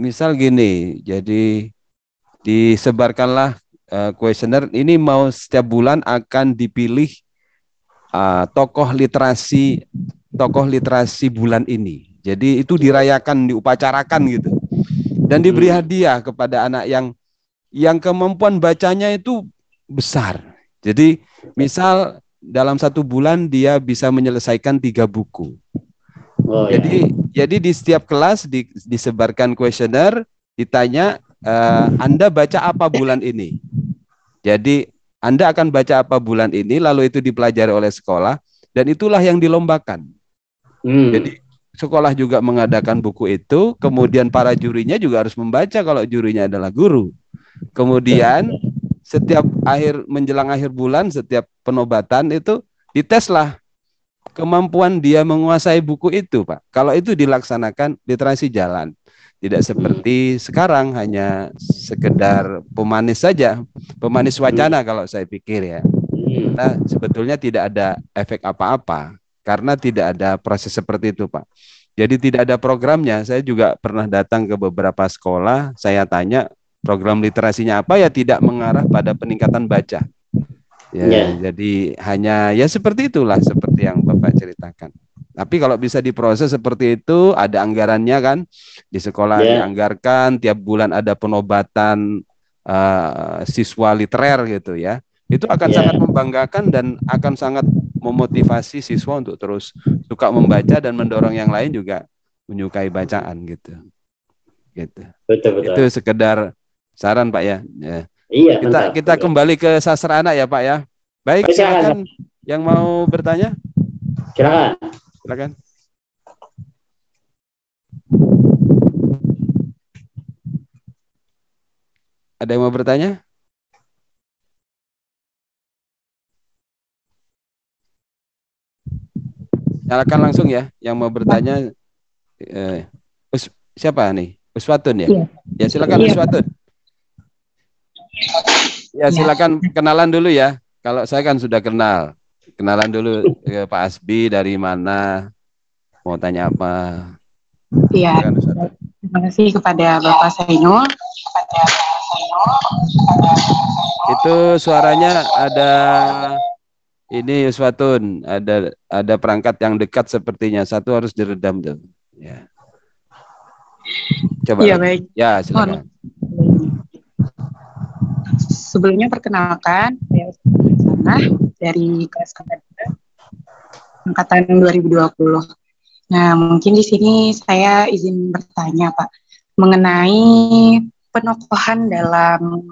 misal gini, jadi disebarkanlah uh, kuesioner ini mau setiap bulan akan dipilih uh, tokoh literasi tokoh literasi bulan ini. Jadi itu dirayakan, diupacarakan gitu. Dan diberi hmm. hadiah kepada anak yang yang kemampuan bacanya itu besar. Jadi misal dalam satu bulan dia bisa menyelesaikan tiga buku. Oh, ya. jadi ya. jadi di setiap kelas di, disebarkan kuesioner, ditanya uh, Anda baca apa bulan ini? Jadi Anda akan baca apa bulan ini, lalu itu dipelajari oleh sekolah, dan itulah yang dilombakan. Hmm. Jadi sekolah juga mengadakan buku itu, kemudian para jurinya juga harus membaca kalau jurinya adalah guru. Kemudian setiap akhir menjelang akhir bulan, setiap penobatan itu diteslah kemampuan dia menguasai buku itu, Pak. Kalau itu dilaksanakan literasi jalan. Tidak seperti sekarang hanya sekedar pemanis saja, pemanis wacana kalau saya pikir ya. Hmm. Nah, sebetulnya tidak ada efek apa-apa karena tidak ada proses seperti itu, Pak. Jadi tidak ada programnya. Saya juga pernah datang ke beberapa sekolah, saya tanya program literasinya apa ya tidak mengarah pada peningkatan baca. Ya, Ya. jadi hanya ya seperti itulah seperti yang Bapak ceritakan. Tapi kalau bisa diproses seperti itu, ada anggarannya kan di sekolah Ya. dianggarkan tiap bulan ada penobatan eh, siswa literer gitu ya. Itu akan Ya. sangat membanggakan dan akan sangat memotivasi siswa untuk terus suka membaca dan mendorong yang lain juga menyukai bacaan gitu. Gitu. Betul betul. Itu sekedar saran Pak ya. ya. Iya. Kita mantap. kita kembali ke sastra anak ya Pak ya. Baik, Baik, silakan yang mau bertanya, Silakan. Silakan. Ada yang mau bertanya? Nyalakan langsung ya, yang mau bertanya. Eh, Us- siapa nih? Uswatun ya? Iya. Ya silakan Iya. Uswatun. Ya silakan kenalan dulu ya. Kalau saya kan sudah kenal. Kenalan dulu ke Pak Asbi dari mana? Mau tanya apa? Iya, Uswatun. terima kasih kepada Bapak Sainul. Itu suaranya ada ini Uswatun, ada ada perangkat yang dekat sepertinya. Satu harus diredam tuh. Ya. Coba. Iya, baik. Ya, silakan. Sebelumnya perkenalkan, saya sana dari kelas kedua angkatan 2020. Nah, mungkin di sini saya izin bertanya, Pak, mengenai penokohan dalam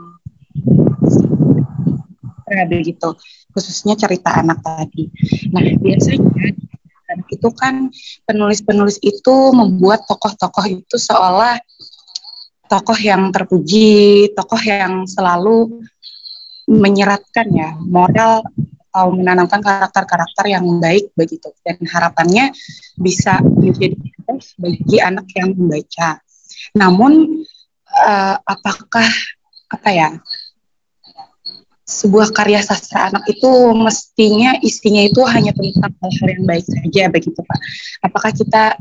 begitu, khususnya cerita anak tadi. Nah, biasanya itu kan penulis-penulis itu membuat tokoh-tokoh itu seolah tokoh yang terpuji, tokoh yang selalu menyeratkan ya moral atau menanamkan karakter-karakter yang baik begitu dan harapannya bisa menjadi bagi anak yang membaca. Namun eh, apakah apa ya sebuah karya sastra anak itu mestinya isinya itu hanya tentang hal-hal yang baik saja begitu Pak? Apakah kita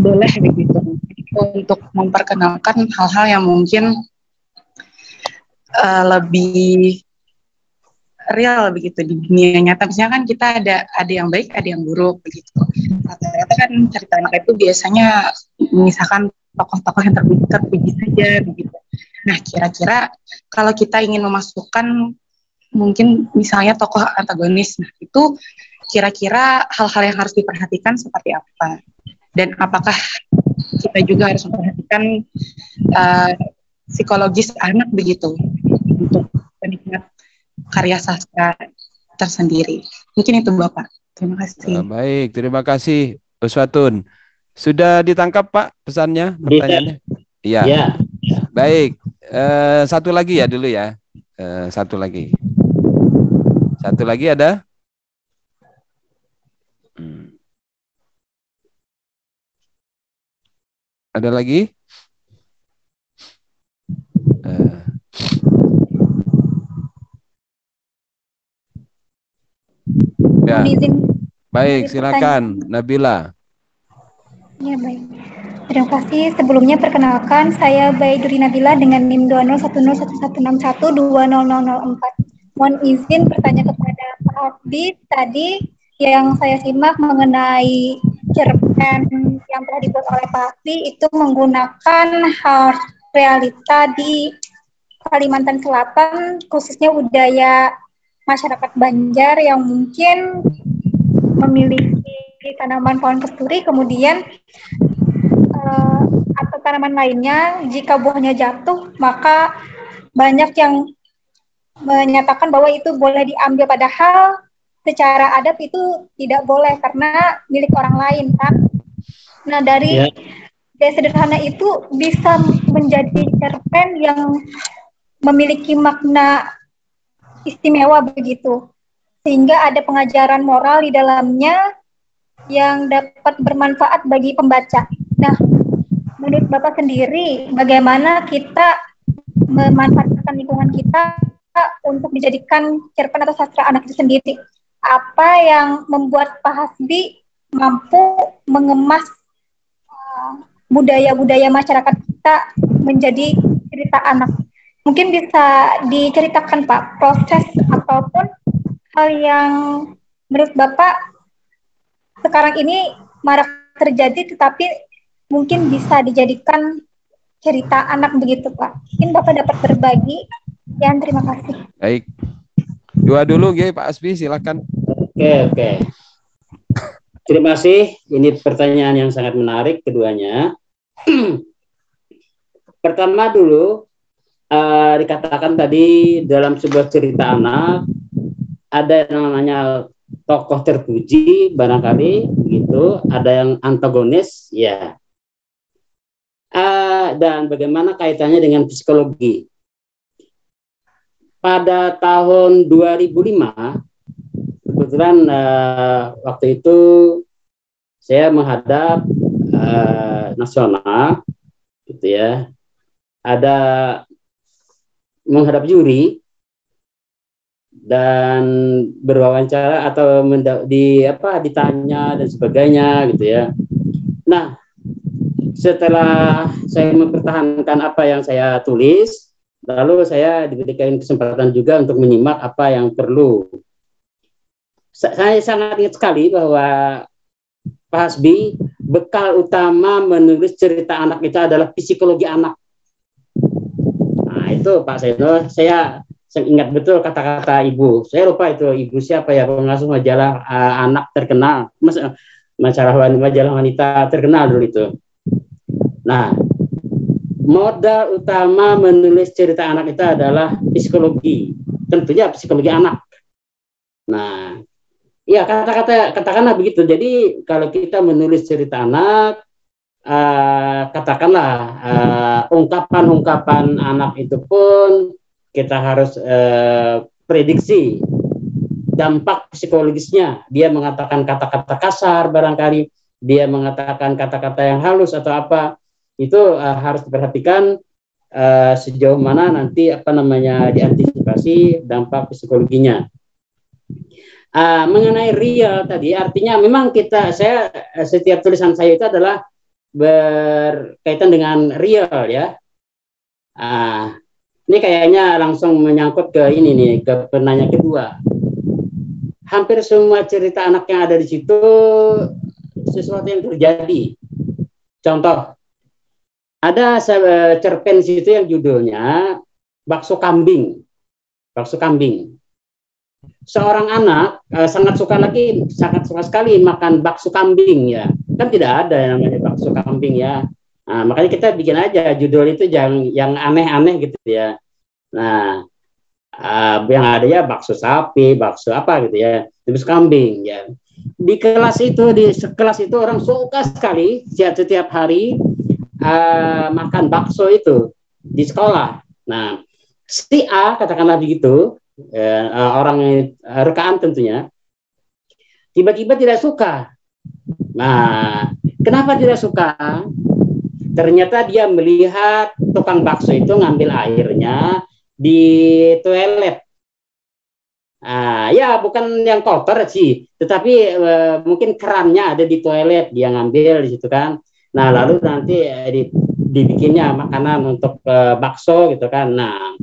boleh begitu untuk memperkenalkan hal-hal yang mungkin eh, lebih real begitu di dunia nyata. Misalnya kan kita ada ada yang baik, ada yang buruk begitu. Rata-rata kan cerita anak itu biasanya mengisahkan tokoh-tokoh yang terpuji, terpuji saja begitu. Nah, kira-kira kalau kita ingin memasukkan mungkin misalnya tokoh antagonis, nah itu kira-kira hal-hal yang harus diperhatikan seperti apa? Dan apakah kita juga harus memperhatikan uh, psikologis anak begitu untuk penikmat karya sastra tersendiri. Mungkin itu Bapak. Terima Ah, kasih. baik, terima kasih Uswatun. Sudah ditangkap Pak pesannya, Bisa. pertanyaannya? Iya. Ya. Baik, eh, satu lagi ya dulu ya. Eh, satu lagi. Satu lagi ada? Hmm. Ada lagi? Ya, izin. baik, Izin silakan Nabila. Ya, baik. Terima kasih. Sebelumnya perkenalkan saya Baiduri Nabila dengan NIM 2011161200004. Mohon izin bertanya kepada Pak Abdi tadi yang saya simak mengenai cerpen yang telah dibuat oleh Pak Abdi itu menggunakan hal realita di Kalimantan Selatan khususnya budaya masyarakat Banjar yang mungkin memiliki tanaman pohon kesturi kemudian eh, atau tanaman lainnya jika buahnya jatuh maka banyak yang menyatakan bahwa itu boleh diambil padahal secara adat itu tidak boleh karena milik orang lain kan. Nah dari yeah. gaya sederhana itu bisa menjadi cerpen yang memiliki makna istimewa begitu sehingga ada pengajaran moral di dalamnya yang dapat bermanfaat bagi pembaca. Nah, menurut Bapak sendiri, bagaimana kita memanfaatkan lingkungan kita untuk dijadikan cerpen atau sastra anak itu sendiri? Apa yang membuat Pak Hasbi mampu mengemas uh, budaya-budaya masyarakat kita menjadi cerita anak? Mungkin bisa diceritakan Pak proses ataupun hal yang menurut Bapak sekarang ini marak terjadi tetapi mungkin bisa dijadikan cerita anak begitu Pak. Mungkin Bapak dapat berbagi. Ya, terima kasih. Baik. Dua dulu G, Pak Asbi, silakan. Oke, oke. Terima kasih. Ini pertanyaan yang sangat menarik keduanya. [clears throat] Pertama dulu, uh, dikatakan tadi dalam sebuah cerita anak, ada yang namanya tokoh terpuji barangkali begitu ada yang antagonis ya. Uh, dan bagaimana kaitannya dengan psikologi? Pada tahun 2005 kebetulan uh, waktu itu saya menghadap uh, nasional gitu ya. Ada menghadap juri dan berwawancara atau di apa ditanya dan sebagainya gitu ya. Nah, setelah saya mempertahankan apa yang saya tulis, lalu saya diberikan kesempatan juga untuk menyimak apa yang perlu. Saya sangat ingat sekali bahwa Pak Hasbi bekal utama menulis cerita anak itu adalah psikologi anak. Nah, itu Pak Seno, saya ingat betul kata-kata ibu. Saya lupa itu ibu siapa ya pengasuh majalah uh, anak terkenal, mas majalah majalah wanita terkenal dulu itu. Nah, modal utama menulis cerita anak itu adalah psikologi, tentunya psikologi anak. Nah, ya kata-kata katakanlah begitu. Jadi kalau kita menulis cerita anak, uh, katakanlah uh, ungkapan-ungkapan anak itu pun kita harus uh, prediksi dampak psikologisnya. Dia mengatakan kata-kata kasar barangkali, dia mengatakan kata-kata yang halus atau apa, itu uh, harus diperhatikan uh, sejauh mana nanti apa namanya diantisipasi dampak psikologinya. Uh, mengenai real tadi, artinya memang kita saya setiap tulisan saya itu adalah berkaitan dengan real ya. Uh, ini kayaknya langsung menyangkut ke ini nih, ke penanya kedua. Hampir semua cerita anak yang ada di situ sesuatu yang terjadi. Contoh, ada cerpen situ yang judulnya bakso kambing. Bakso kambing. Seorang anak eh, sangat suka lagi, sangat suka sekali makan bakso kambing ya. Kan tidak ada yang namanya bakso kambing ya. Nah, makanya kita bikin aja judul itu yang yang aneh-aneh gitu ya. Nah, uh, yang ada ya bakso sapi, bakso apa gitu ya, bakso kambing ya. Di kelas itu di kelas itu orang suka sekali setiap setiap hari uh, makan bakso itu di sekolah. Nah, si A katakanlah begitu, uh, orang uh, rekaan tentunya, tiba-tiba tidak suka. Nah, kenapa tidak suka? Ternyata dia melihat tukang bakso itu ngambil airnya di toilet. Ah, ya bukan yang kotor sih, tetapi e, mungkin kerannya ada di toilet dia ngambil di situ kan. Nah lalu nanti e, di, dibikinnya makanan untuk e, bakso gitu kan. Nah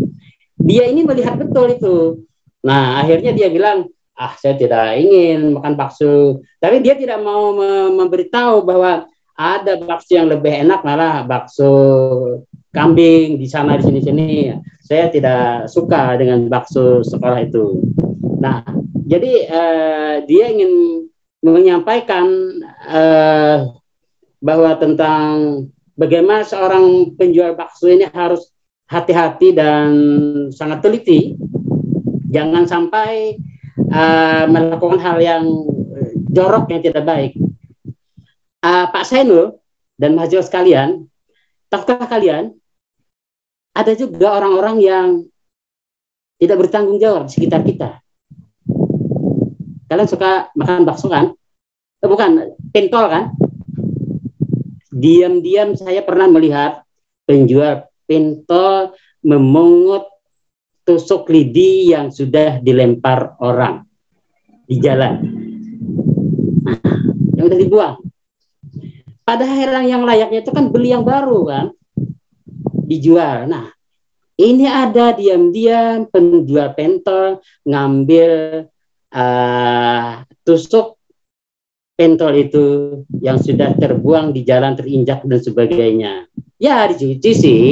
dia ini melihat betul itu. Nah akhirnya dia bilang ah saya tidak ingin makan bakso, tapi dia tidak mau memberitahu bahwa ada bakso yang lebih enak malah bakso kambing di sana di sini sini. Saya tidak suka dengan bakso sekolah itu. Nah, jadi uh, dia ingin menyampaikan uh, bahwa tentang bagaimana seorang penjual bakso ini harus hati-hati dan sangat teliti jangan sampai uh, melakukan hal yang jorok yang tidak baik. Uh, Pak Senul dan mahasiswa sekalian, tahukah kalian ada juga orang-orang yang tidak bertanggung jawab di sekitar kita. Kalian suka makan bakso kan? Eh, bukan, pentol kan? Diam-diam saya pernah melihat penjual pentol memungut tusuk lidi yang sudah dilempar orang di jalan. Nah, yang udah dibuang. Padahal yang layaknya itu kan beli yang baru kan, dijual. Nah, ini ada diam-diam penjual pentol ngambil uh, tusuk pentol itu yang sudah terbuang di jalan terinjak dan sebagainya. Ya dicuci sih.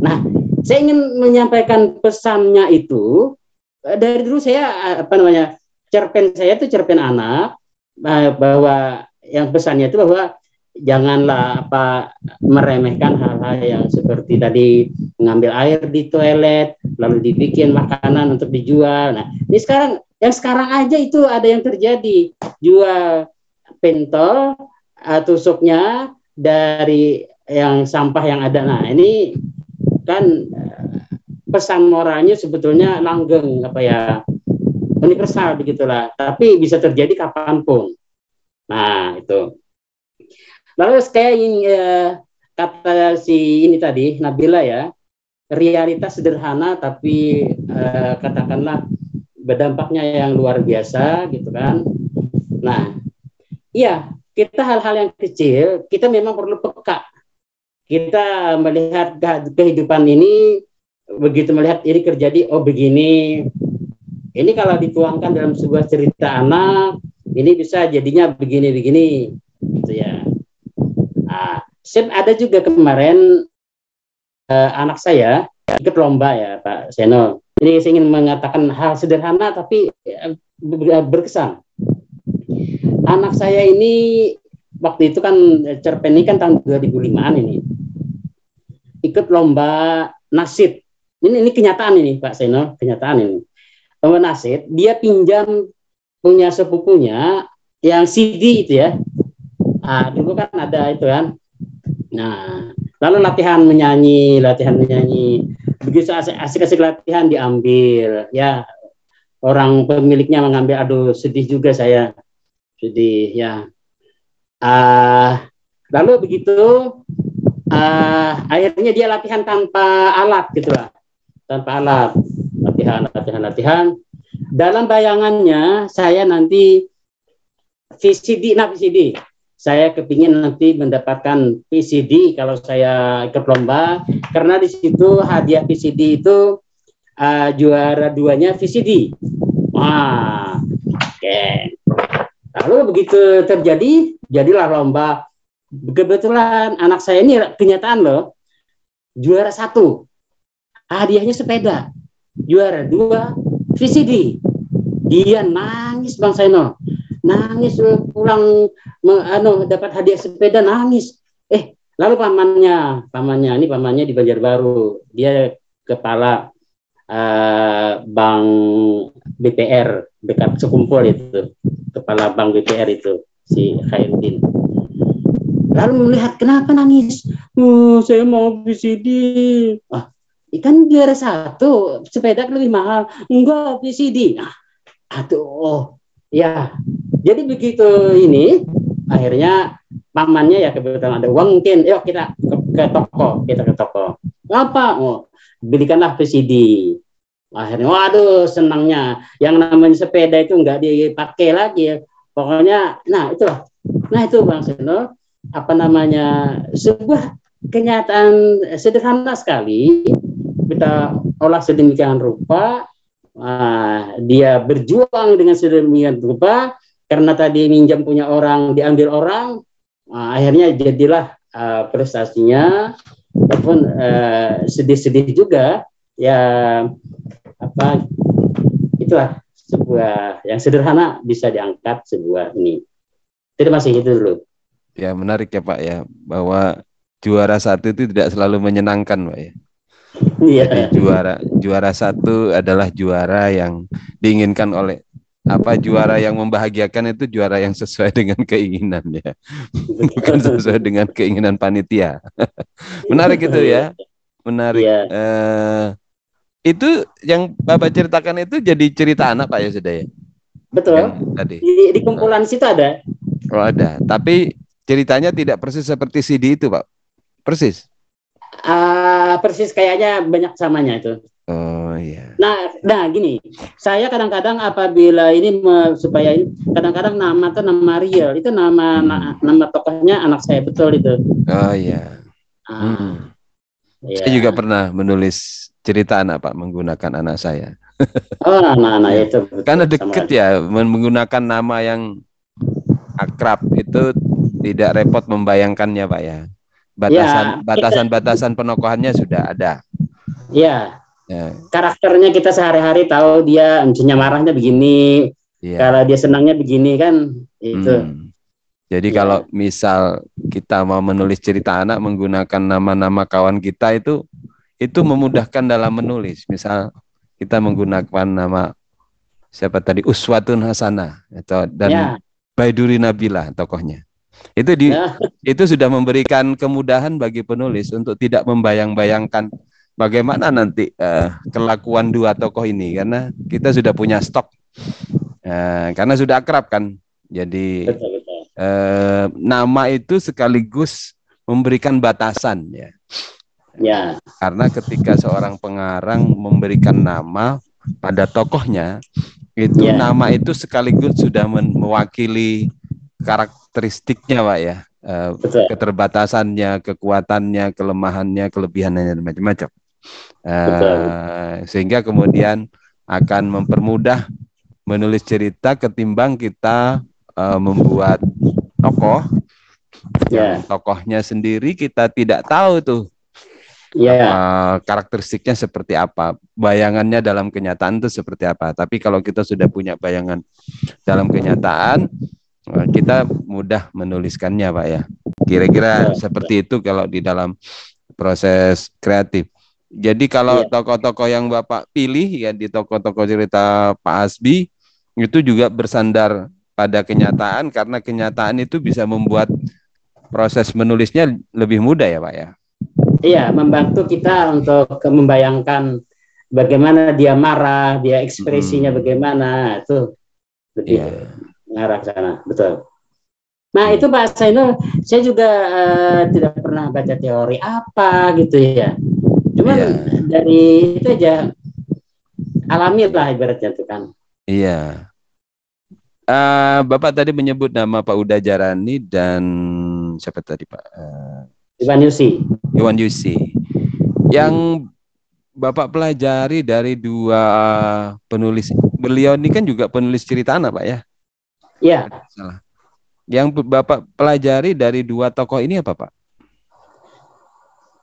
Nah, saya ingin menyampaikan pesannya itu eh, dari dulu saya eh, apa namanya cerpen saya itu cerpen anak eh, bahwa yang pesannya itu bahwa janganlah apa meremehkan hal-hal yang seperti tadi mengambil air di toilet lalu dibikin makanan untuk dijual. Nah, ini sekarang yang sekarang aja itu ada yang terjadi jual pentol tusuknya dari yang sampah yang ada. Nah, ini kan pesan moralnya sebetulnya langgeng apa ya universal begitulah. Tapi bisa terjadi kapan pun. Nah itu. Lalu kayak ini eh, kata si ini tadi Nabila ya realitas sederhana tapi eh, katakanlah berdampaknya yang luar biasa gitu kan. Nah iya kita hal-hal yang kecil kita memang perlu peka kita melihat kehidupan ini begitu melihat ini terjadi oh begini. Ini kalau dituangkan dalam sebuah cerita anak ini bisa jadinya begini-begini gitu ya. Nah, ada juga kemarin eh, anak saya ikut lomba ya Pak Seno ini saya ingin mengatakan hal sederhana tapi eh, berkesan. Anak saya ini waktu itu kan cerpen ini kan tahun 2005an ini ikut lomba nasid. Ini ini kenyataan ini Pak Seno, kenyataan ini. Lomba nasid, dia pinjam punya sepupunya yang CD itu ya. Ah, dulu kan ada itu kan. Nah, lalu latihan menyanyi, latihan menyanyi. Begitu asik-asik latihan diambil, ya. Orang pemiliknya mengambil, aduh sedih juga saya. Sedih, ya. Ah, lalu begitu uh, akhirnya dia latihan tanpa alat gitu lah. Tanpa alat. Latihan latihan latihan. Dalam bayangannya saya nanti VCD nah VCD saya kepingin nanti mendapatkan VCD kalau saya ikut lomba. Karena di situ hadiah VCD itu uh, juara duanya VCD wah. Lalu begitu terjadi jadilah lomba. Kebetulan anak saya ini kenyataan loh juara satu. Hadiahnya sepeda juara dua VCD dia nangis bang Seno nangis pulang anu dapat hadiah sepeda nangis. Eh lalu pamannya pamannya ini pamannya di Banjarbaru. Dia kepala uh, bank BPR dekat Sekumpul itu kepala bank BPR itu si Khairuddin Lalu melihat kenapa nangis? Oh, saya mau VCD. Ah, ikan juara satu, sepeda lebih mahal. Enggak VCD. Nah, aduh, oh, ya. Jadi begitu ini, akhirnya pamannya ya kebetulan ada uang mungkin, yuk kita ke, ke toko, kita ke toko. Apa? Oh, belikanlah VCD. Akhirnya, waduh, senangnya. Yang namanya sepeda itu enggak dipakai lagi. Pokoknya, nah itulah. Nah itu Bang Seno, apa namanya sebuah kenyataan sederhana sekali. Kita olah sedemikian rupa. Uh, dia berjuang dengan sedemikian rupa. Karena tadi minjam punya orang diambil orang. Uh, akhirnya jadilah uh, prestasinya. Ataupun uh, sedih-sedih juga. Ya apa itulah sebuah yang sederhana bisa diangkat sebuah ini terima kasih itu dulu Ya menarik ya Pak ya bahwa juara satu itu tidak selalu menyenangkan Pak ya. Iya. Jadi juara juara satu adalah juara yang diinginkan oleh apa juara yang membahagiakan itu juara yang sesuai [laughs] dengan keinginannya, bukan sesuai dengan keinginan panitia. [laughs] Menarik itu ya, menarik. Iya. Eh, itu yang bapak ceritakan itu jadi cerita anak pak ya sudah ya? Betul. Yang tadi. Di, di kumpulan situ ada. Oh ada, tapi ceritanya tidak persis seperti CD itu pak, persis. Ah, persis kayaknya banyak samanya itu. Oh iya. Nah, nah gini, saya kadang-kadang apabila ini me- supaya ini kadang-kadang nama tuh nama real itu nama na- nama tokohnya anak saya betul itu. Oh iya. Ah, Hmm. iya. Saya juga pernah menulis cerita anak pak menggunakan anak saya. Oh, anak-anak [laughs] Iya. itu. betul. Karena deket ya men- menggunakan nama yang akrab itu tidak repot membayangkannya pak ya. Batasan Ya, batasan batasan penokohannya sudah ada. Iya, Ya, karakternya kita sehari-hari tahu dia misalnya marahnya begini, iya. kalau dia senangnya begini kan itu. Hmm. Jadi Ya. kalau misal kita mau menulis cerita anak menggunakan nama-nama kawan kita itu itu memudahkan dalam menulis. Misal kita menggunakan nama siapa tadi Uswatun Hasanah atau dan Ya, Baiduri Nabila tokohnya. Itu di ya, itu sudah memberikan kemudahan bagi penulis untuk tidak membayang-bayangkan bagaimana nanti eh, kelakuan dua tokoh ini karena kita sudah punya stok Eh, karena sudah akrab kan. Jadi betul betul. eh, nama itu sekaligus memberikan batasan ya. Ya, Karena ketika seorang pengarang memberikan nama pada tokohnya, itu Ya. nama itu sekaligus sudah mewakili karakteristiknya, Pak ya. Eh, betul. keterbatasannya, kekuatannya, kelemahannya, kelebihannya dan macam-macam. Eh, Betul. sehingga kemudian akan mempermudah menulis cerita ketimbang kita eh, membuat tokoh yang tokohnya sendiri kita tidak tahu tuh ya, eh, karakteristiknya seperti apa, bayangannya dalam kenyataan itu seperti apa. Tapi kalau kita sudah punya bayangan dalam kenyataan, eh, kita mudah menuliskannya, Pak ya. Kira-kira Betul. seperti itu kalau di dalam proses kreatif. Jadi kalau Iya. tokoh-tokoh yang Bapak pilih ya di tokoh-tokoh cerita Pak Asbi itu juga bersandar pada kenyataan karena kenyataan itu bisa membuat proses menulisnya lebih mudah ya, Pak ya. Iya, membantu kita untuk membayangkan bagaimana dia marah, dia ekspresinya Hmm. bagaimana itu lebih Iya. mengarah ke sana, betul. Nah Hmm. itu Pak Sainul, saya juga eh, tidak pernah baca teori apa gitu ya. Cuman Iya. dari itu aja alami lah ibaratnya itu kan. Iya. Eh, Bapak tadi menyebut nama Pak Uda Jarani dan siapa tadi Pak? Eh, Iwan Yusi. Iwan Yusi. Yang Bapak pelajari dari dua penulis. Beliau ini kan juga penulis cerita anak Pak ya? Iya, Salah. Yang Bapak pelajari dari dua tokoh ini apa Pak?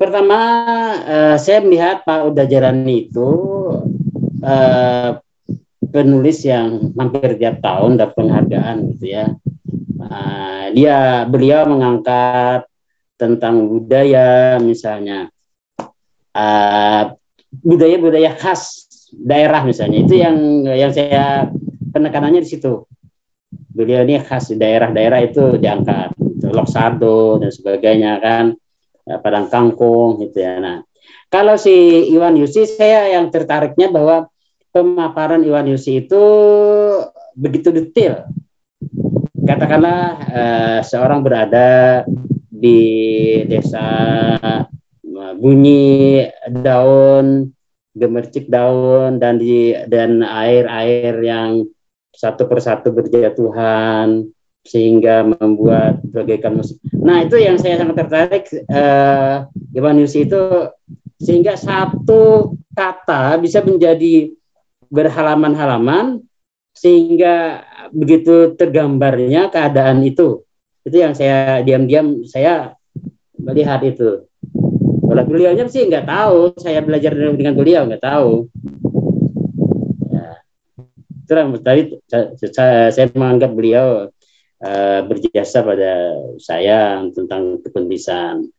pertama eh, saya melihat Pak Uda Jarani itu eh, penulis yang hampir tiap tahun dapat penghargaan gitu ya. Eh, dia beliau mengangkat tentang budaya misalnya eh, budaya-budaya khas daerah misalnya itu yang yang saya penekanannya di situ. Beliau ini khas daerah-daerah itu diangkat, gitu. Loksado dan sebagainya kan, eh, Padang Kangkung gitu ya. Nah, kalau si Iwan Yusi saya yang tertariknya bahwa pemaparan Iwan Yusi itu begitu detail. Katakanlah eh, seorang berada di desa bunyi daun gemercik daun dan di dan air-air yang satu persatu berjatuhan sehingga membuat bagaikan musik. Nah itu yang saya sangat tertarik Iwan Yusi itu sehingga satu kata bisa menjadi berhalaman-halaman sehingga begitu tergambarnya keadaan itu itu yang saya diam-diam saya melihat itu kalau beliaunya sih nggak tahu saya belajar dengan beliau nggak tahu ya. tadi saya, saya menganggap beliau eh, berjasa pada saya tentang kepenulisan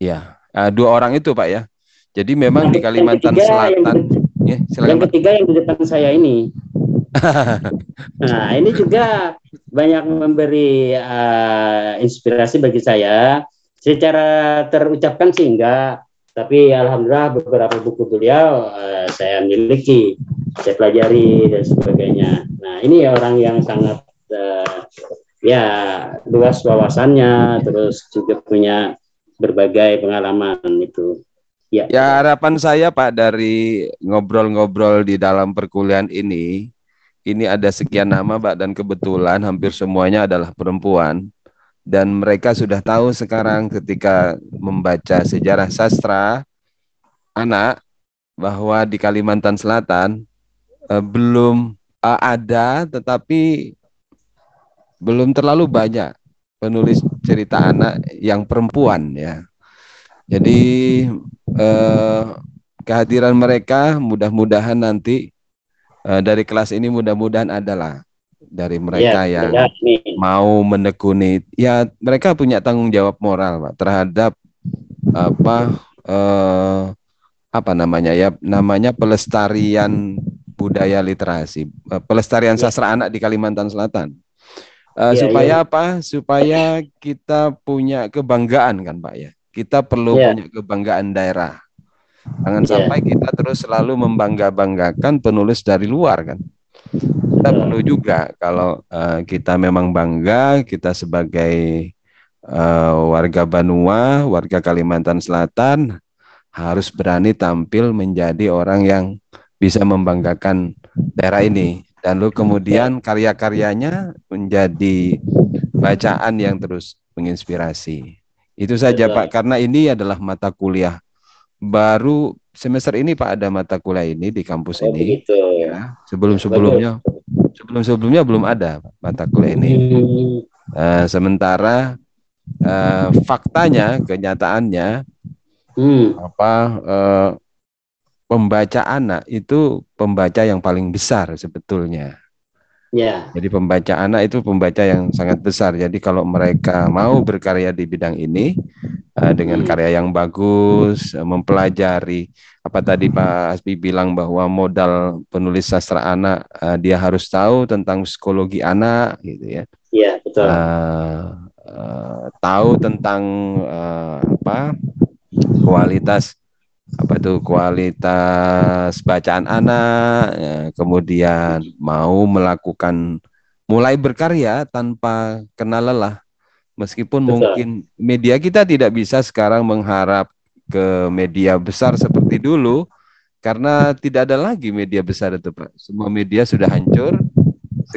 Ya, eh, dua orang itu Pak ya. Jadi memang di Kalimantan ketiga Selatan, yang, ya, silakan yang Pak. ketiga yang di depan saya ini. [laughs] Nah, ini juga banyak memberi uh, inspirasi bagi saya. Secara terucapkan sih enggak, tapi alhamdulillah beberapa buku beliau uh, saya miliki, saya pelajari dan sebagainya. Nah, ini orang yang sangat uh, ya luas wawasannya, terus juga punya berbagai pengalaman itu. Ya. Ya harapan saya Pak dari ngobrol-ngobrol di dalam perkuliahan ini, ini ada sekian nama Pak dan kebetulan hampir semuanya adalah perempuan dan mereka sudah tahu sekarang ketika membaca sejarah sastra anak bahwa di Kalimantan Selatan eh, belum eh, ada tetapi belum terlalu banyak penulis cerita anak yang perempuan ya. Jadi eh, kehadiran mereka mudah-mudahan nanti eh, dari kelas ini mudah-mudahan adalah dari mereka Ya, yang ya, nih. mau menekuni ya mereka punya tanggung jawab moral Pak terhadap apa eh, apa namanya ya namanya pelestarian budaya literasi eh, pelestarian Ya. sastra anak di Kalimantan Selatan Eh, Ya, supaya apa supaya kita punya kebanggaan kan Pak ya kita perlu Ya. punya kebanggaan daerah jangan Ya. sampai kita terus selalu membangga-banggakan penulis dari luar kan kita Betul. perlu juga kalau eh, kita memang bangga kita sebagai eh, warga Banua, warga Kalimantan Selatan harus berani tampil menjadi orang yang bisa membanggakan daerah ini dan lalu kemudian karya-karyanya menjadi bacaan yang terus menginspirasi. Itu saja. Pak karena ini adalah mata kuliah baru semester ini Pak ada mata kuliah ini di kampus Oh, ini begitu. ya. Sebelum-sebelumnya sebelum-sebelumnya belum ada Pak, mata kuliah ini. Hmm, Eh, sementara eh, faktanya, kenyataannya hmm, apa eh, pembaca anak itu pembaca yang paling besar sebetulnya. ya, Jadi pembaca anak itu pembaca yang sangat besar. Jadi kalau mereka mau berkarya di bidang ini eh, dengan karya yang bagus, eh, mempelajari apa tadi Pak Asbi bilang bahwa modal penulis sastra anak eh, dia harus tahu tentang psikologi anak gitu ya. ya, betul. eh, eh, tahu tentang eh, apa kualitas apa itu kualitas bacaan anak ya, kemudian mau melakukan mulai berkarya tanpa kenal lelah meskipun Betul. mungkin media kita tidak bisa sekarang mengharap ke media besar seperti dulu karena tidak ada lagi media besar itu Pak semua media sudah hancur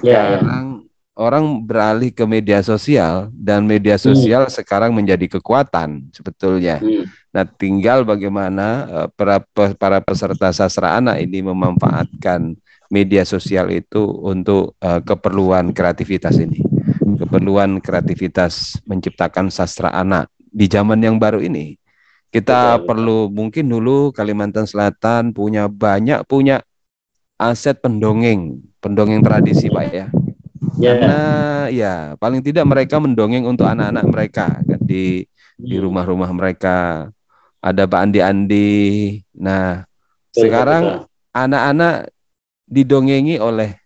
Ya, sekarang orang beralih ke media sosial dan media Hmm. sosial sekarang menjadi kekuatan sebetulnya. Hmm, Nah, tinggal bagaimana eh, para para peserta sastra anak ini memanfaatkan media sosial itu untuk eh, keperluan kreativitas ini. Keperluan kreativitas menciptakan sastra anak di zaman yang baru ini. Kita Betul, perlu mungkin dulu Kalimantan Selatan punya banyak punya aset pendongeng, pendongeng tradisi, Pak ya. ya, Karena ya paling tidak mereka mendongeng untuk anak-anak mereka kan, di di Hmm, rumah-rumah mereka. Ada Pak Andi-Andi. Nah, betul, sekarang anak-anak didongengi oleh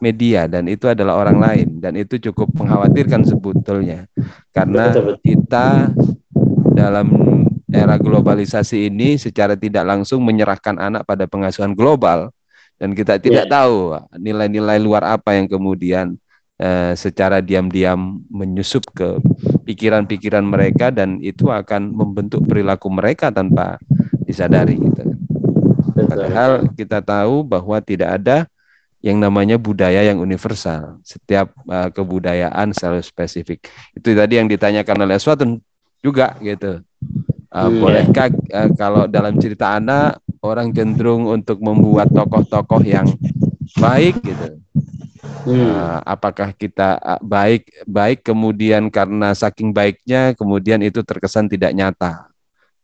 media dan itu adalah orang lain dan itu cukup mengkhawatirkan sebetulnya karena Betul, betul. kita dalam era globalisasi ini secara tidak langsung menyerahkan anak pada pengasuhan global dan kita tidak Ya. tahu nilai-nilai luar apa yang kemudian eh, secara diam-diam menyusup ke pikiran-pikiran mereka dan itu akan membentuk perilaku mereka tanpa disadari gitu. Padahal kita tahu bahwa tidak ada yang namanya budaya yang universal. Setiap uh, kebudayaan selalu spesifik. Itu tadi yang ditanyakan oleh Swatun juga gitu. Uh, Hmm, bolehkah uh, kalau dalam cerita anak orang cenderung untuk membuat tokoh-tokoh yang baik gitu. Hmm, Uh, apakah kita uh, baik baik kemudian karena saking baiknya kemudian itu terkesan tidak nyata.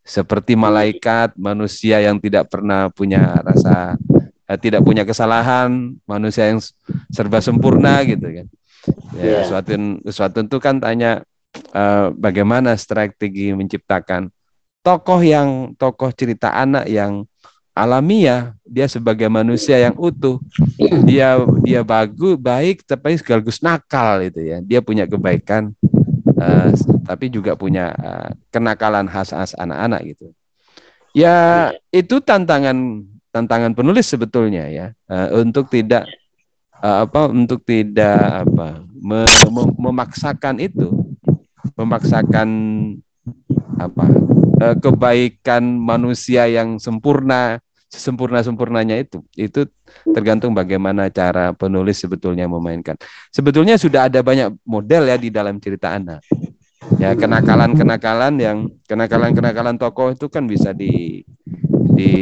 Seperti malaikat, manusia yang tidak pernah punya rasa eh, tidak punya kesalahan, manusia yang serba sempurna gitu kan. Ya, Iya. Uswatun Uswatun itu kan tanya eh, bagaimana strategi menciptakan tokoh yang tokoh cerita anak yang alamiah, dia sebagai manusia yang utuh. Dia dia bagus, baik tapi sekaligus nakal itu ya. Dia punya kebaikan uh, tapi juga punya uh, kenakalan khas-khas anak-anak gitu. Ya, itu tantangan tantangan penulis sebetulnya ya. Uh, untuk tidak uh, apa untuk tidak apa mem memaksakan itu memaksakan apa uh, kebaikan manusia yang sempurna sempurna sempurnanya itu itu tergantung bagaimana cara penulis sebetulnya memainkan. Sebetulnya sudah ada banyak model ya di dalam cerita anak ya kenakalan kenakalan yang kenakalan kenakalan tokoh itu kan bisa di di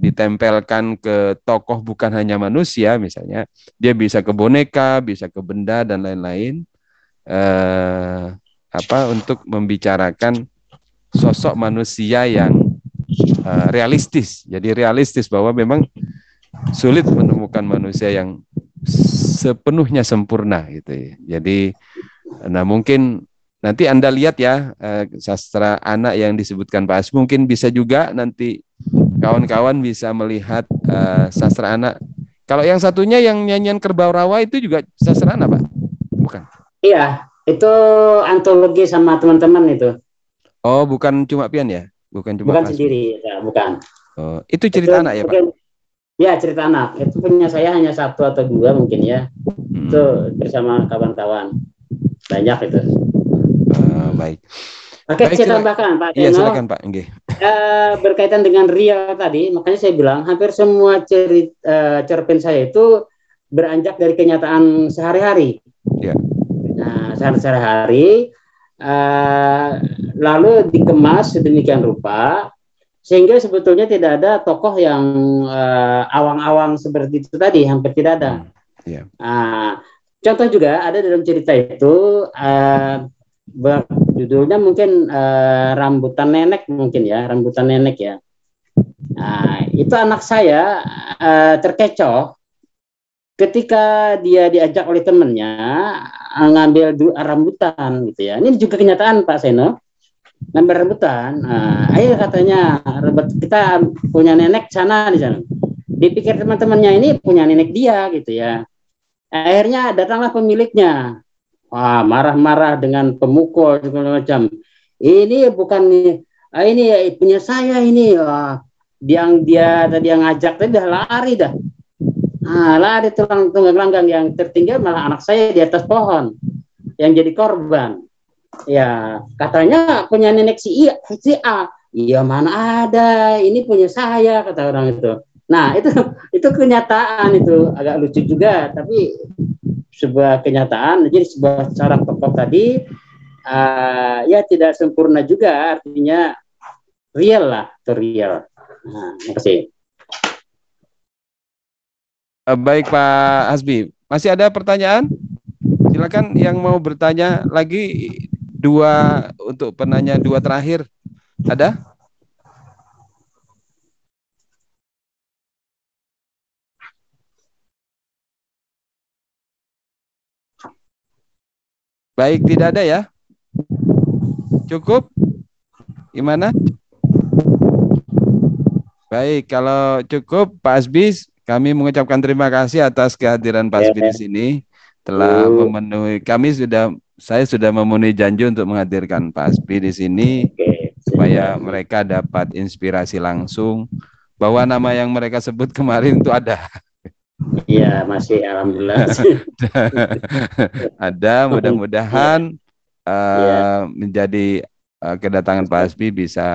ditempelkan ke tokoh bukan hanya manusia misalnya dia bisa ke boneka bisa ke benda dan lain-lain eh, apa untuk membicarakan sosok manusia yang uh, realistis. Jadi realistis bahwa memang sulit menemukan manusia yang sepenuhnya sempurna gitu ya. Jadi nah mungkin nanti Anda lihat ya uh, sastra anak yang disebutkan Pak As mungkin bisa juga nanti kawan-kawan bisa melihat uh, sastra anak. Kalau yang satunya yang nyanyian kerbau rawa itu juga sastra anak, Pak? Bukan. Iya, itu antologi sama teman-teman itu. Oh, bukan cuma pian ya? Bukan cuma Bukan sendiri, ya, bukan. Oh, itu cerita itu anak ya, Pak? Ya, cerita anak. Itu punya saya hanya satu atau dua mungkin ya. Hmm. Itu bersama kawan-kawan. Banyak itu. Baik. Oke, baik, saya tambahkan Pak Iya, silakan Pak. Okay. Uh, eh, berkaitan dengan Ria tadi, makanya saya bilang hampir semua cerita uh, cerpen saya itu beranjak dari kenyataan sehari-hari. Ya. Nah, sehari-hari uh, lalu dikemas sedemikian rupa sehingga sebetulnya tidak ada tokoh yang uh, awang-awang seperti itu tadi hampir tidak ada. Yeah. Hmm, iya. Uh, contoh juga ada dalam cerita itu uh, judulnya mungkin uh, rambutan nenek mungkin ya rambutan nenek ya. Nah, itu anak saya uh, terkecoh ketika dia diajak oleh temannya eh, ngambil rambutan gitu ya. Ini juga kenyataan Pak Seno. Ngambil rambutan. Nah, ayo katanya kita punya nenek sana di sana. Dipikir teman-temannya ini punya nenek dia gitu ya. Akhirnya datanglah pemiliknya. Wah, marah-marah dengan pemukul segala macam. Ini bukan ah, ini punya saya ini. Wah, yang dia tadi yang ngajak tadi dah lari dah Nah, lari tulang tunggang yang tertinggal malah anak saya di atas pohon yang jadi korban. Ya, katanya punya nenek si, I, si A. Iya mana ada, ini punya saya kata orang itu. Nah, itu [laughs] itu kenyataan itu agak lucu juga, tapi sebuah kenyataan. Jadi sebuah cara tokoh tadi uh, ya tidak sempurna juga, artinya real lah, itu real. Nah, kasih. Eh, baik Pak Hasbi, masih ada pertanyaan? Silakan yang mau bertanya lagi dua untuk penanya dua terakhir. Ada? Baik, tidak ada ya? Cukup? Gimana? Baik, kalau cukup Pak Asbis kami mengucapkan terima kasih atas kehadiran Pak Sbi di sini telah uh. memenuhi kami sudah saya sudah memenuhi janji untuk menghadirkan Pak Sbi di sini okay. supaya mereka dapat inspirasi langsung bahwa nama yang mereka sebut kemarin itu ada. Iya, masih alhamdulillah. [laughs] ada mudah-mudahan uh, yeah. menjadi uh, kedatangan Pak Asbi bisa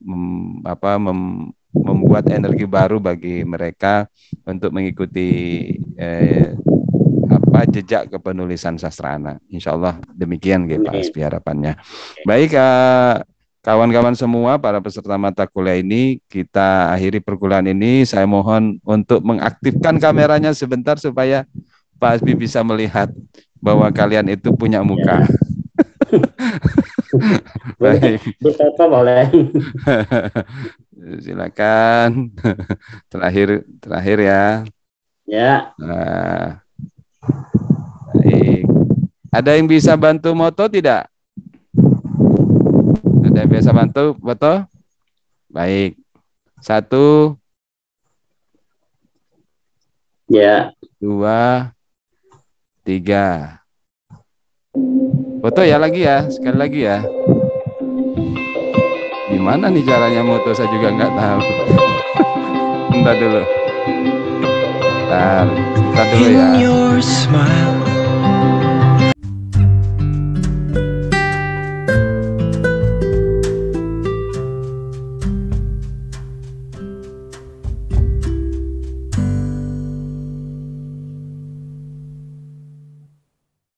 mem, apa mem, membuat energi baru bagi mereka untuk mengikuti eh, apa jejak kepenulisan sastra anak. Insya Allah demikian gitu Pak Aspi harapannya. Baik eh, kawan-kawan semua para peserta mata kuliah ini kita akhiri perkuliahan ini. Saya mohon untuk mengaktifkan kameranya sebentar supaya Pak Aspi bisa melihat bahwa kalian itu punya muka. [laughs] Baik. boleh. [laughs] silakan [laughs] terakhir terakhir ya ya nah, baik ada yang bisa bantu moto tidak Ada yang biasa bantu, betul? Baik. Satu, Ya, dua, tiga. Foto ya lagi ya, sekali lagi ya. Gimana nih caranya moto saya juga nggak tahu. [laughs] Bentar dulu. Bentar, bentar dulu ya. In your smile,